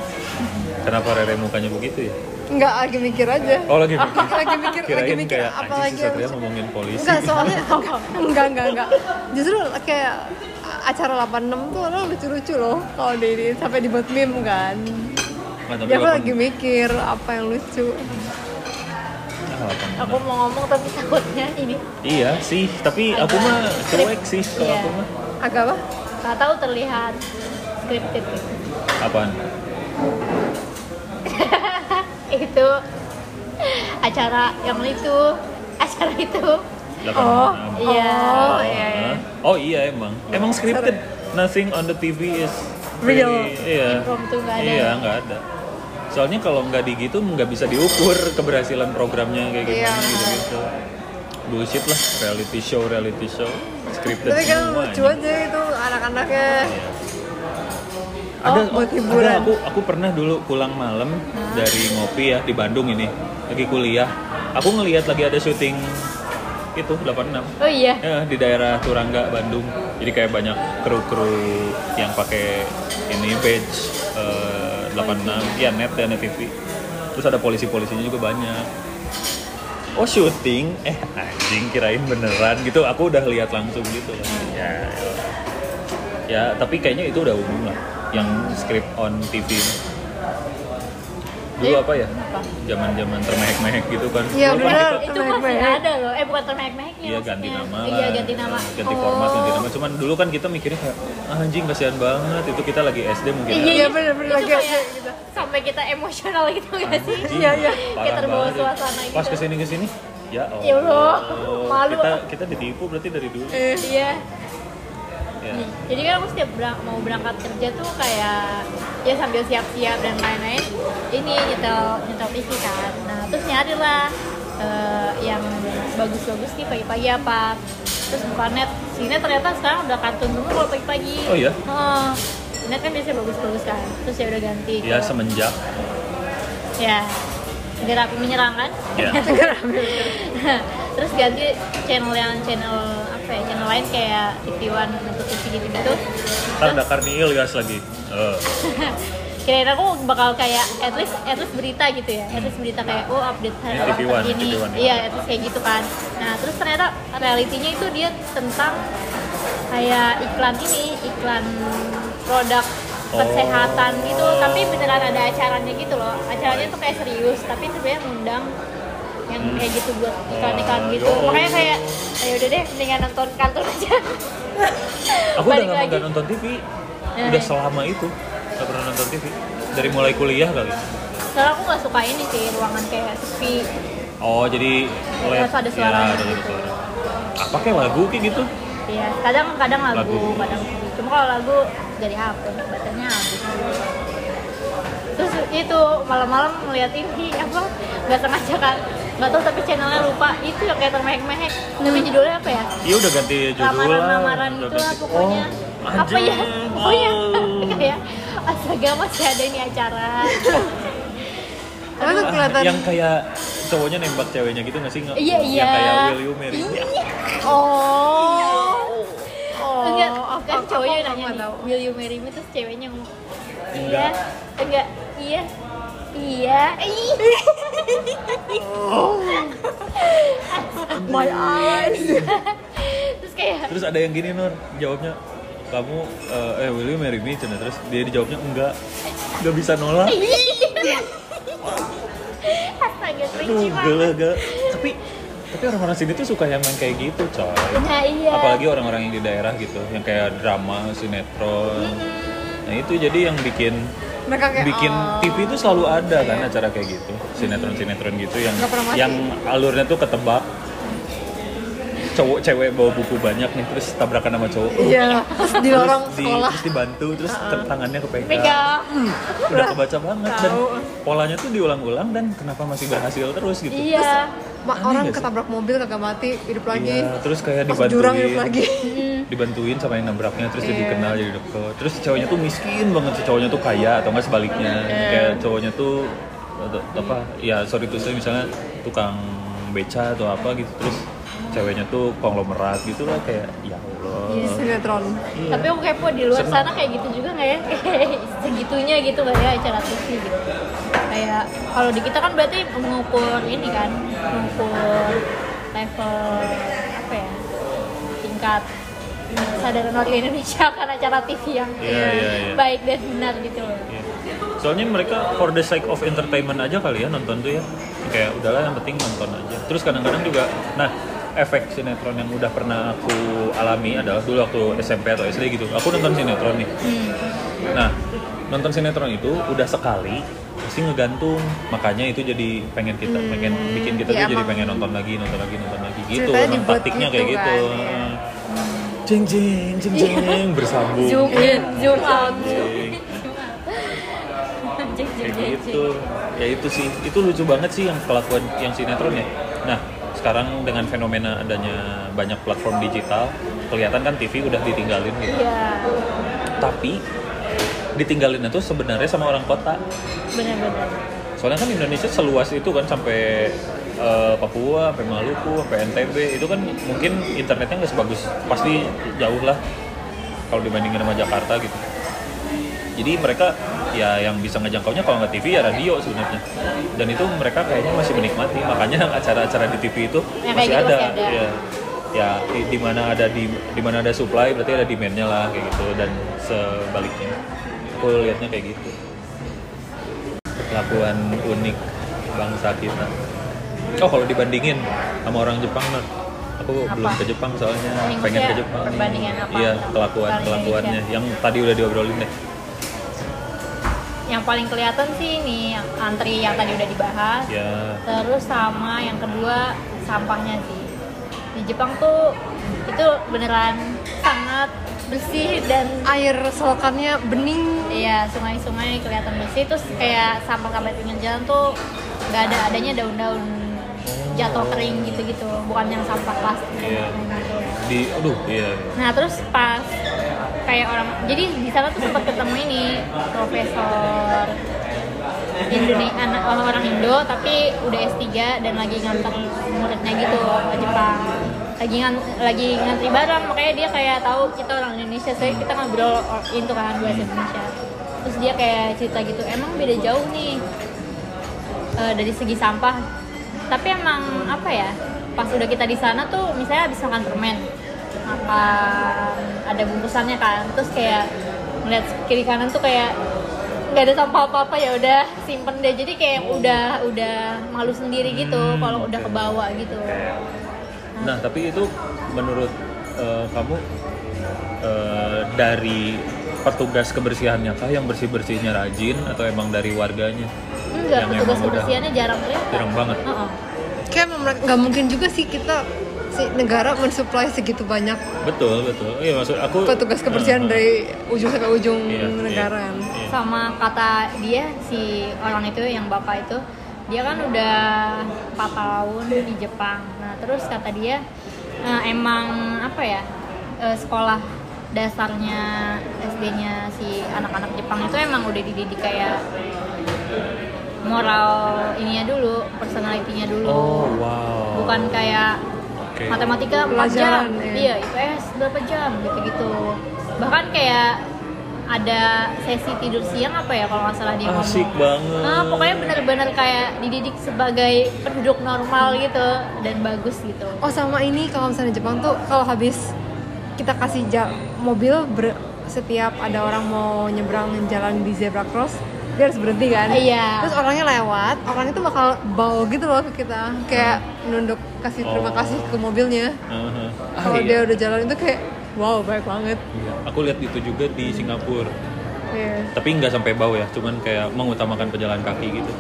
Kenapa Rere mukanya begitu ya? nggak lagi mikir aja Oh lagi mikir. *laughs* lagi mikir lagi Kirain mikir kayak apa lagi Satria ngomongin polisi. enggak soalnya *laughs* enggak enggak enggak justru kayak acara 86 tuh orang lucu-lucu loh kalau di ini sampai dibuat meme kan tapi ya aku lagi mikir apa yang lucu Ah, aku mau ngomong tapi takutnya ini Iya sih, tapi aku mah cuek sih kalau Iya. aku mah. agak apa nggak tahu terlihat scripted gitu. Apaan? *laughs* itu acara yang itu acara itu Oh. iya Oh, iya iya. Hah? Oh iya emang. Emang scripted. Nothing on the TV is Real. really- Iya. Impromptu nggak ada. Iya nggak ada. Soalnya kalau nggak di gitu nggak bisa diukur keberhasilan programnya kayak gimana Iya. gitu-gitu. Bullshit lah, reality show, reality show, scripted tapi kan lucu aja itu anak-anaknya Iya. Oh, ada buat ada, hiburan. aku aku pernah dulu pulang malam dari ngopi ya di Bandung ini. Lagi kuliah. Aku ngelihat lagi ada syuting itu 86 oh iya? Ya di daerah Turangga Bandung. Jadi kayak banyak kru-kru yang pakai ini badge eh, 86 ya net dan net TV terus ada polisi-polisinya juga banyak. Oh syuting? Eh anjing kirain beneran gitu. Aku udah lihat langsung gitu. Kan ya. Ya tapi kayaknya itu udah umum lah yang script on TV dulu Eh, apa ya apa? zaman-zaman termehek-mehek gitu kan Iya, kita- itu masih ada loh eh bukan termehek-meheknya Iya ganti nama lah. iya ganti nama Ganti format, ganti nama. Cuman dulu kan kita mikirnya kayak ah, anjing kasihan banget. Itu kita lagi SD mungkin. Iya, ya. Iya, bener-bener Itu lagi SD gitu. sampai kita emosional gitu gak sih Iya, iya. Kayak parah terbawa suasana gitu. Pas ke sini ke sini, ya Allah. Ya Allah, malu. Kita kita ditipu berarti dari dulu. iya Ya. jadi kan aku setiap berang- mau berangkat kerja tuh kayak ya sambil siap-siap dan lain-lain ini nyetel nyetel TV kan. Nah terus nyari lah eh, yang bagus-bagus nih pagi-pagi apa. Terus buka net. Sini ternyata sekarang udah kartun semua kalau pagi-pagi. Oh iya? Heeh. net kan biasanya bagus-bagus kan. Terus ya udah ganti. Ya ke- semenjak. Ya. Api menyerang kan? *laughs* Ya terus ganti channel yang ya channel lain kayak TV One untuk TV gitu-gitu. Ntar ada Karni Ilyas lagi. Eh, *laughs* kira aku bakal kayak at least at least berita gitu ya. At least berita kayak oh update hari Ini TV One, ini. TV One, ya. iya at least kayak gitu kan. Nah terus ternyata realitinya itu dia tentang kayak iklan ini iklan produk Oh. kesehatan gitu. Tapi beneran ada acaranya gitu loh. Acaranya tuh kayak serius tapi sebenarnya ngundang yang Hmm. kayak gitu buat iklan-iklan Wah, gitu ya Allah. makanya kayak ayo udah deh mendingan nonton kartun aja *laughs* aku udah nggak nggak nonton TV. Ya, Udah ya. selama itu nggak pernah nonton TV. Dari mulai kuliah kali. soalnya aku nggak suka ini sih ruangan kayak sepi Oh jadi. Harus ada suaranya Ya, ada gitu. suara. Apa kayak lagu kayak gitu? Iya, kadang kadang lagu, Lagu. kadang. Cuma kalau lagu dari HP, baterainya habis. Terus itu malam-malam ngeliat ini apa nggak sengaja kan nggak tahu tapi channelnya lupa. Itu yang kayak termehek-mehek. Tapi judulnya apa ya? Iya udah ganti judul lah. lamaran-lamaran gitu lah pokoknya. Oh, apa ya? pokoknya Oh. *laughs* kayak astaga masih ada ini acara. Tapi tuh kelihatan? Yang kayak cowoknya nembak ceweknya gitu nggak sih? Nggak- iya iya. Yang kayak Will You Marry? Me? Iya. Oh. Oh, enggak apa- kan cowoknya nanya nih, will you marry me? Terus ceweknya ngomong iya. Enggak. Iya iya. Ih. My eyes. terus kayak Terus ada yang gini Nur, jawabnya kamu eh, eh will you marry me? Cina? terus dia dijawabnya enggak. Nggak bisa nolak. Astaga aduh cringy banget. gak tapi tapi orang-orang sini tuh suka yang main kayak gitu coy. Nah iya. Apalagi orang-orang yang di daerah gitu yang kayak drama sinetron. Nah itu jadi yang bikin Mereka kayak bikin oh. TV itu selalu ada kan acara kayak gitu. Sinetron sinetron gitu yang yang alurnya tuh ketebak cowok cewek bawa buku banyak nih terus tabrakan sama cowok. Iya, terus di lorong terus, di, sekolah. terus dibantu terus ke- tangannya kepegang. Pegang udah kebaca banget dan polanya tuh diulang-ulang dan kenapa masih berhasil terus gitu. Iya. Aneh orang ketabrak mobil kagak mati, hidup lagi. Iya, terus kayak dibantuin. jurang hidup lagi. dibantuin sama yang nabraknya terus jadi Iya. kenal jadi deket. Terus cowoknya tuh miskin banget si cowoknya tuh kaya atau enggak sebaliknya. Iya. kayak cowoknya tuh atau- apa ya sorry tuh saya misalnya tukang beca atau apa gitu terus ceweknya tuh konglomerat gitu lah kayak ya Allah Di sinetron. Iya. tapi aku kepo di luar Seneng. sana kayak gitu juga nggak ya kayak *laughs* segitunya gitu nggak ya acara TV gitu kayak kalau di kita kan berarti mengukur ini kan mengukur level apa ya tingkat kesadaran warga Indonesia *laughs* kan acara TV yang Iya, iya, iya. baik dan benar gitu loh Iya. Soalnya mereka for the sake of entertainment aja kali ya nonton tuh ya. Kayak udahlah yang penting nonton aja. Terus kadang-kadang juga, nah efek sinetron yang udah pernah aku alami adalah dulu waktu SMP atau SD gitu. Aku nonton sinetron nih. Hmm. Nah nonton sinetron itu udah sekali pasti ngegantung. Makanya itu jadi pengen kita pengen bikin kita Iya, tuh jadi emang. pengen nonton lagi nonton lagi nonton lagi gitu. Ceritanya emang dibuat taktiknya gitu kayak gitu kan, iya. jeng jeng jeng jeng *laughs* bersambung. Zoom in zoom out. Jeng. *laughs* Jeng, jeng, kayak jeng, gitu. ya itu sih. Itu lucu banget sih yang kelakuan yang sinetron ya. Nah sekarang dengan fenomena adanya banyak platform digital kelihatan kan TV udah ditinggalin gitu. Iya. Tapi ditinggalin itu sebenarnya sama orang kota. Benar-benar. Soalnya kan Indonesia seluas itu kan sampai eh, Papua sampai Maluku sampai NTB itu kan mungkin internetnya nggak sebagus pasti jauh lah kalau dibandingin sama Jakarta gitu. Jadi mereka ya yang bisa ngejangkaunya kalau nggak TV ya radio sebenarnya dan itu mereka kayaknya masih menikmati makanya *laughs* acara-acara di TV itu kayak masih, gitu ada. masih ada. ya ya di- di mana ada di di mana ada supply berarti ada demandnya lah kayak gitu dan sebaliknya aku lihatnya kayak gitu kelakuan unik bangsa kita oh kalau dibandingin sama orang Jepang Nur aku Apa? belum ke Jepang soalnya Ini pengen ke maksudnya Jepang nih. perbandingan apa? iya kelakuan kelakuannya Indonesia. yang tadi udah diobrolin deh yang paling kelihatan sih ini yang antri yang tadi udah dibahas. Ya. Terus sama yang kedua sampahnya sih. Di Jepang tuh itu beneran sangat bersih dan Air selokannya bening. Iya, sungai-sungai kelihatan bersih. Terus kayak sampah-sampah pinggir jalan tuh nggak ada adanya daun-daun jatuh kering gitu-gitu, bukan yang sampah plastik. Iya. gitu. di aduh iya. Nah, terus pas kayak orang jadi di sana tuh sempat ketemu ini profesor Indonesia anak orang Indo tapi udah S3 dan lagi nganter muridnya gitu ke Jepang. lagi ngan, lagi ngantri barang makanya dia kayak tahu kita orang Indonesia saya kita ngobrol itu kan bahasa Indonesia. Terus dia kayak cerita gitu emang beda jauh nih eh, dari segi sampah? Tapi emang apa ya pas udah kita di sana tuh misalnya habis makan permen makan ada bungkusannya kan terus kayak ngeliat kiri kanan tuh kayak nggak ada sampah apa apa ya udah simpen deh jadi kayak udah udah malu sendiri gitu Hmm, kalau udah kebawa gitu Nah, tapi itu menurut eh, kamu eh, dari petugas kebersihannya kah yang bersih-bersihnya rajin atau emang dari warganya? enggak Yang petugas kebersihannya jarang kelihatan Jarang banget. Heeh. kayak emang mereka- nggak mungkin juga sih kita si negara mensuplai segitu banyak Betul, betul. Iya, maksud aku petugas kebersihan Eh, dari ujung sampai ujung iya, iya, negara kan. iya. sama kata dia si orang itu yang bapak itu dia kan udah 4 tahun di Jepang nah terus kata dia eh, emang apa ya eh, sekolah dasarnya SD-nya si anak-anak Jepang itu emang udah dididik kayak moral ininya dulu personalitinya dulu Oh, wow. bukan kayak Oke. matematika 4 jam ya. iya IPS berapa jam gitu-gitu bahkan kayak ada sesi tidur siang apa ya kalau nggak salah dia Asik ngomong banget. Nah, pokoknya bener-bener kayak dididik sebagai penduduk normal gitu dan bagus gitu Oh sama ini kalau misalnya Jepang tuh kalau habis kita kasih mobil ber- setiap ada orang mau nyebrang jalan di zebra cross dia harus berhenti kan? Iya. Terus orangnya lewat, orang itu bakal bau gitu loh ke kita, kayak nunduk kasih terima Oh. kasih ke mobilnya. Heeh. Ah, Kalau iya. dia udah jalan itu kayak wow baik banget. Iya. Aku lihat itu juga di Singapura. Iya. Tapi nggak sampai bau ya, cuman kayak mengutamakan pejalan kaki gitu.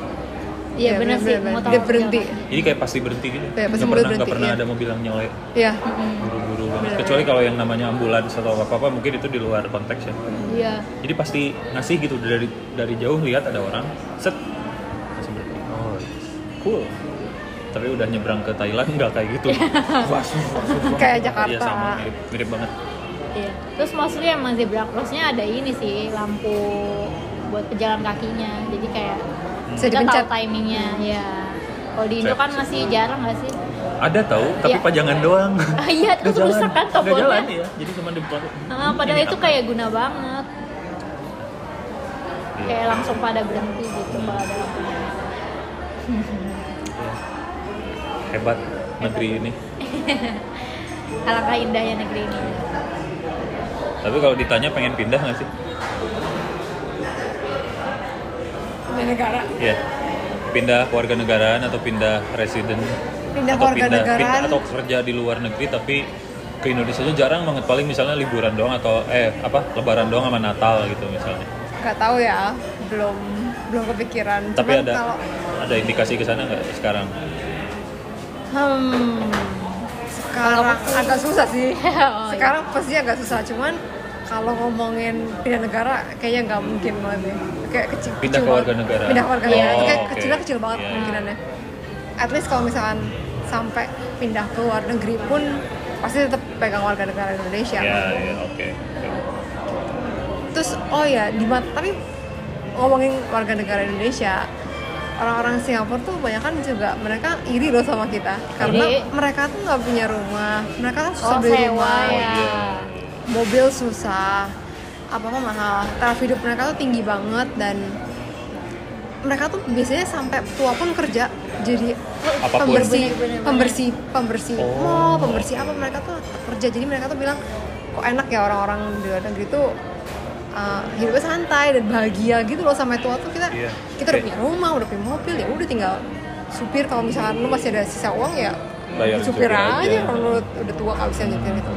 Iya Iya, bener sih mau Dia berhenti. Jadi kayak pasti berhenti gitu. Kayak pasti nggak mulai pernah nggak berhenti, pernah iya. ada mobil yang nyolek Iya. buru-buru banget. Bener. Kecuali kalau yang namanya ambulans atau apa apa mungkin itu di luar konteks ya. iya Jadi pasti ngasih gitu dari dari jauh lihat ada orang, set langsung berhenti. Oh, cool. Tapi udah nyebrang ke Thailand nggak kayak gitu. Wah. *laughs* Kayak Jakarta. Iya sama, mirip, mirip banget. iya terus mostly emang zebra crossnya ada ini sih lampu buat pejalan kakinya jadi kayak Bisa kita dipencet. tahu timingnya ya kalau di Indo kan masih jarang nggak sih Ada tahu, tapi Iya. pajangan doang. *laughs* Ah, iya, terus rusak kan tombolnya. jalan ya, jadi cuma di Ah, padahal itu apa? kayak guna banget Iya. kayak langsung pada berhenti gitu kalau ada lampunya hebat negeri ini. *laughs* alangkah indahnya negeri ini Tapi kalau ditanya pengen pindah nggak sih? Negara. Iya. Pindah keluarga negaraan atau pindah residen? Pindah atau kewarganegaraan. pindah atau kerja di luar negeri tapi ke Indonesia aja jarang banget paling misalnya liburan doang atau eh apa lebaran doang sama Natal gitu misalnya. Gak tahu ya, belum belum kepikiran. Tapi Cuman ada kalau ada indikasi ke sana nggak sekarang? Hmm, sekarang agak susah sih. *laughs* Oh, iya. sekarang pasti agak susah, cuman kalau ngomongin pindah negara kayaknya nggak mungkin banget deh. Kayak kecil, Pindah kecil ke banget. warga negara. Pindah warga negara itu kayak Oh, oke. kecilnya kecil banget Iya. kemungkinannya. At least kalau misalkan sampai pindah ke luar negeri pun pasti tetap pegang warga negara Indonesia. Ya, ya, oke. oke. Terus oh ya di mat- tapi ngomongin warga negara Indonesia orang-orang Singapura tuh banyak kan juga mereka iri loh sama kita karena Iri. mereka tuh nggak punya rumah mereka kan susah oh beli sewa rumah ya iya. Mobil susah. Apa apa mahal. Taraf hidup mereka tuh tinggi banget dan mereka tuh biasanya sampai tua pun kerja. Jadi Apa pun. pembersih pembersih pembersih Oh. mall pembersih apa mereka tuh kerja. Jadi mereka tuh bilang kok enak ya orang-orang di luar negeri tuh uh, hidupnya santai dan bahagia gitu loh sampai tua tuh. Kita Iya. kita udah punya rumah udah punya mobil ya udah tinggal supir. Kalau misalkan lu masih ada sisa uang ya Bayar supir supir aja, aja. kalau lu udah tua gak bisa nyetir itu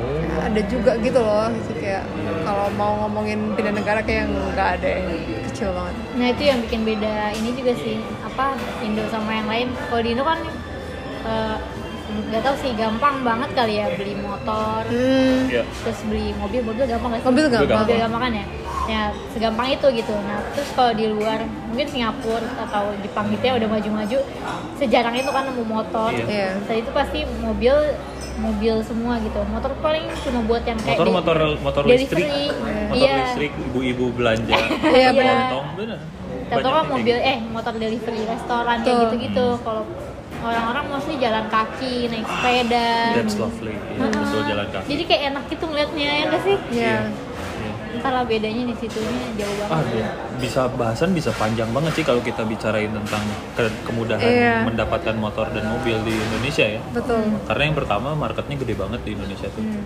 Oh. ada juga gitu loh gitu kayak kalau mau ngomongin pindah negara kayak nggak ada yang kecil banget nah itu yang bikin beda ini juga sih apa Indo sama yang lain kalau di Indo kan eh, nggak tahu sih gampang banget kali ya beli motor hmm, Iya. terus beli mobil mobil gampang gak sih? mobil gampang. gampang mobil gampang kan ya ya segampang itu gitu nah terus kalau di luar mungkin Singapura atau Jepang gitu ya udah maju-maju sejarang itu kan nemu motor Iya. Iya. Saat itu pasti mobil mobil semua gitu motor paling cuma buat yang kayak Motor di- motor motor delivery. listrik, motor Iya. listrik, ibu-ibu belanja. *laughs* Iya, benar. Atau kan mobil gitu. eh motor delivery restoran kayak gitu-gitu kalau orang-orang mostly jalan kaki naik sepeda That's lovely. Iya, Heeh. betul jalan kaki. jadi kayak enak gitu ngeliatnya ya nggak sih Iya. Iya. entahlah bedanya di situnya jauh banget Ah, iya. bisa bahasan bisa panjang banget sih kalau kita bicarain tentang ke- kemudahan Iya. mendapatkan motor dan mobil di Indonesia ya. Betul. Karena yang pertama marketnya gede banget di Indonesia tuh. Hmm.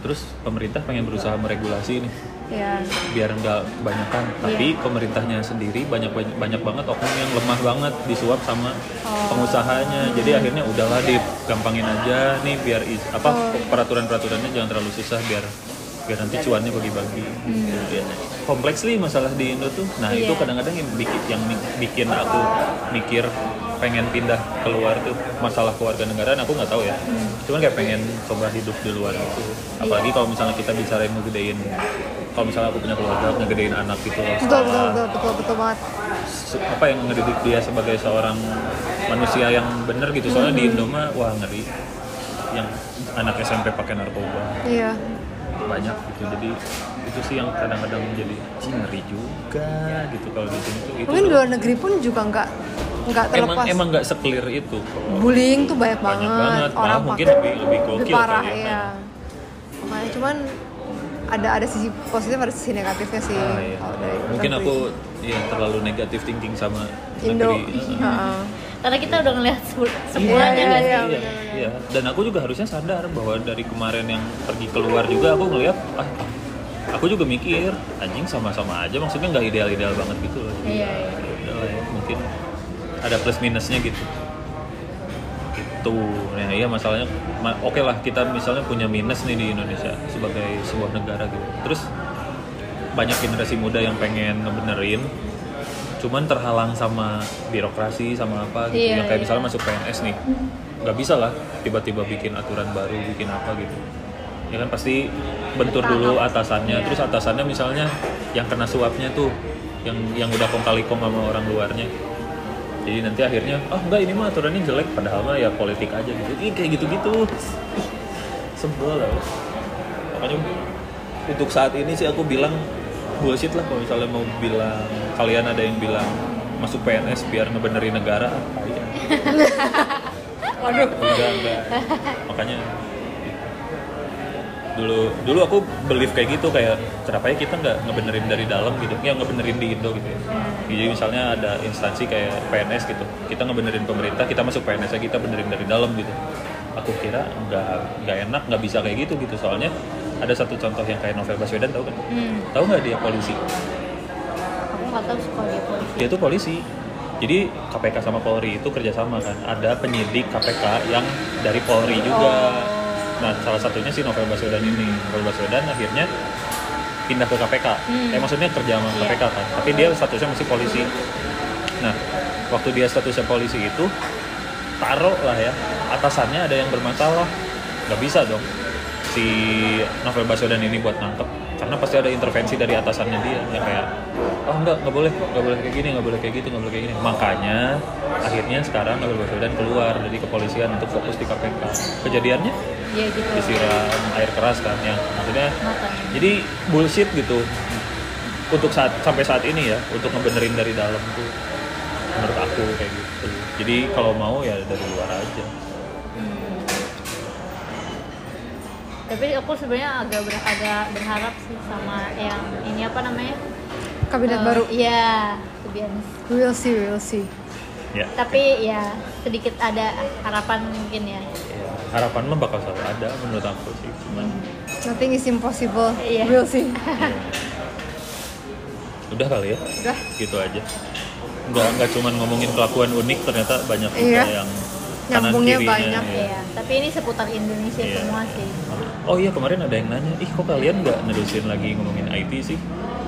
Terus pemerintah pengen berusaha meregulasi nih Ya. biar nggak kebanyakan. Tapi pemerintahnya sendiri banyak banyak, banyak banget oknum yang lemah banget disuap sama pengusahanya. Jadi akhirnya udahlah digampangin aja nih biar is- apa peraturan-peraturannya jangan terlalu susah biar biar nanti cuannya bagi-bagi. Ya, Kompleks nih masalah di Indo tuh. Nah itu Iya. kadang-kadang yang bikin yang bikin aku mikir pengen pindah keluar tuh masalah keluarga negaraan aku nggak tahu ya. Cuman kayak pengen coba hidup di luar gitu. Apalagi kalau misalnya kita bicarain ngegedein kalau misalnya aku punya keluarga ngegedein anak gitu loh, Betul, betul, betul, betul, betul banget. apa yang ngedidik dia sebagai seorang manusia yang bener gitu soalnya di Indo mah wah ngeri yang anak SMP pakai narkoba Iya. Banyak gitu jadi itu sih yang kadang-kadang menjadi "Cih, ngeri juga gitu kalau di sini tuh itu Mungkin di luar negeri pun juga nggak nggak emang terlepas. emang nggak seklir itu bullying tuh banyak, Banyak banget. banget, malah Orang mungkin lebih- lebih gokil parah kali ya. ya. Makanya cuman ada ada sisi positif ada sisi negatifnya sih. Ah, iya. kalau dari mungkin negeri. aku ya terlalu negatif thinking sama Indo. negeri Heeh. Heeh. Karena kita udah ngeliat se- Iya, semuanya iya, nggak iya. iya, iya. Dan aku juga harusnya sadar bahwa dari kemarin yang pergi keluar juga aku ngeliat, ah, aku juga mikir anjing sama-sama aja, maksudnya nggak ideal-ideal banget gitu loh. Jadi, Iya, iya. ya ya, mungkin ada plus minusnya gitu. Gitu. Nah iya masalahnya, ma- oke lah kita misalnya punya minus nih di Indonesia sebagai sebuah negara gitu. Terus banyak generasi muda yang pengen ngebenerin cuman terhalang sama birokrasi sama apa gitu. Iya, yang kayak iya. misalnya masuk PNS nih nggak bisa lah tiba-tiba bikin aturan baru bikin apa gitu. Ya kan pasti bentur dulu atasannya. Iya. terus atasannya misalnya yang kena suapnya tuh yang yang udah kong kali kong sama orang luarnya. Jadi nanti akhirnya oh enggak ini mah aturannya jelek padahal mah ya politik aja gitu. Ih, kayak gitu-gitu. Sebel lah makanya untuk saat ini sih aku bilang bullshit lah kalau misalnya mau bilang kalian ada yang bilang masuk PNS biar ngebenerin negara apa ya? *laughs* Waduh. enggak enggak. Makanya dulu dulu aku believe kayak gitu kayak kenapa ya kita nggak ngebenerin dari dalam gitu? Ya ngebenerin di Indo gitu ya. Jadi misalnya ada instansi kayak PNS gitu kita ngebenerin pemerintah kita masuk PNS kita benerin dari dalam gitu. Aku kira nggak nggak enak nggak bisa kayak gitu gitu. Soalnya ada satu contoh yang kayak Novel Baswedan tahu kan? Hmm, tahu nggak dia polisi? Aku nggak tahu sekolah dia polisi. dia tuh polisi. Jadi KPK sama Polri itu kerjasama kan. Ada penyidik KPK yang dari Polri juga. Nah salah satunya si Novel Baswedan ini. Novel Baswedan akhirnya pindah ke KPK Hmm. eh maksudnya kerja sama Iya. KPK kan. Tapi dia statusnya masih polisi. Nah waktu dia statusnya polisi itu taruh lah ya atasannya ada yang bermasalah. Nggak bisa dong si Novel Baswedan ini buat nangkep karena pasti ada intervensi dari atasannya dia yang kayak oh enggak nggak boleh nggak boleh kayak gini nggak boleh kayak gitu nggak boleh kayak gini. Makanya akhirnya sekarang Novel Baswedan keluar dari kepolisian untuk fokus di KPK kejadiannya? Iya gitu. disiram air keras kan yang maksudnya Matanya. jadi bullshit gitu. Untuk saat sampai saat ini ya untuk ngebenerin dari dalam tuh menurut aku kayak gitu. Jadi kalau mau ya dari luar aja Tapi aku sebenarnya agak ber, agak berharap sih sama yang ini apa namanya? Kabinet Eh, baru. Iya, to be honest. We will see, we will see. ya, Tapi ya sedikit ada harapan mungkin ya. ya, harapan mah bakal selalu ada menurut aku sih cuman Nothing is impossible. Iya. We'll see. ya. udah kali ya Udah. gitu aja nggak nggak cuman ngomongin kelakuan unik ternyata banyak juga Iya. yang Nyambungnya kirinya banyak. ya. Tapi ini seputar Indonesia Iya. semua sih. oh iya kemarin ada yang nanya ih kok kalian nggak nerusin lagi ngomongin IT sih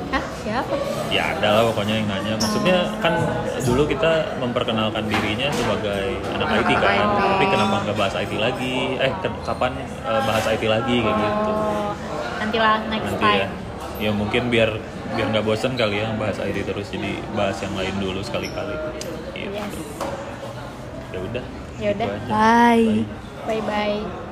Hah, siapa? ya ada lah pokoknya yang nanya maksudnya kan dulu kita memperkenalkan dirinya sebagai anak Anak IT kan IT. tapi kenapa nggak bahas IT lagi eh kapan eh, bahas IT lagi kayak gitu Oh, nantilah next nanti ya time. ya mungkin biar biar nggak bosen kali ya bahas IT terus jadi bahas yang lain dulu sekali-kali gitu Yes. ya udah Ya udah. Bye. Bye. Bye bye.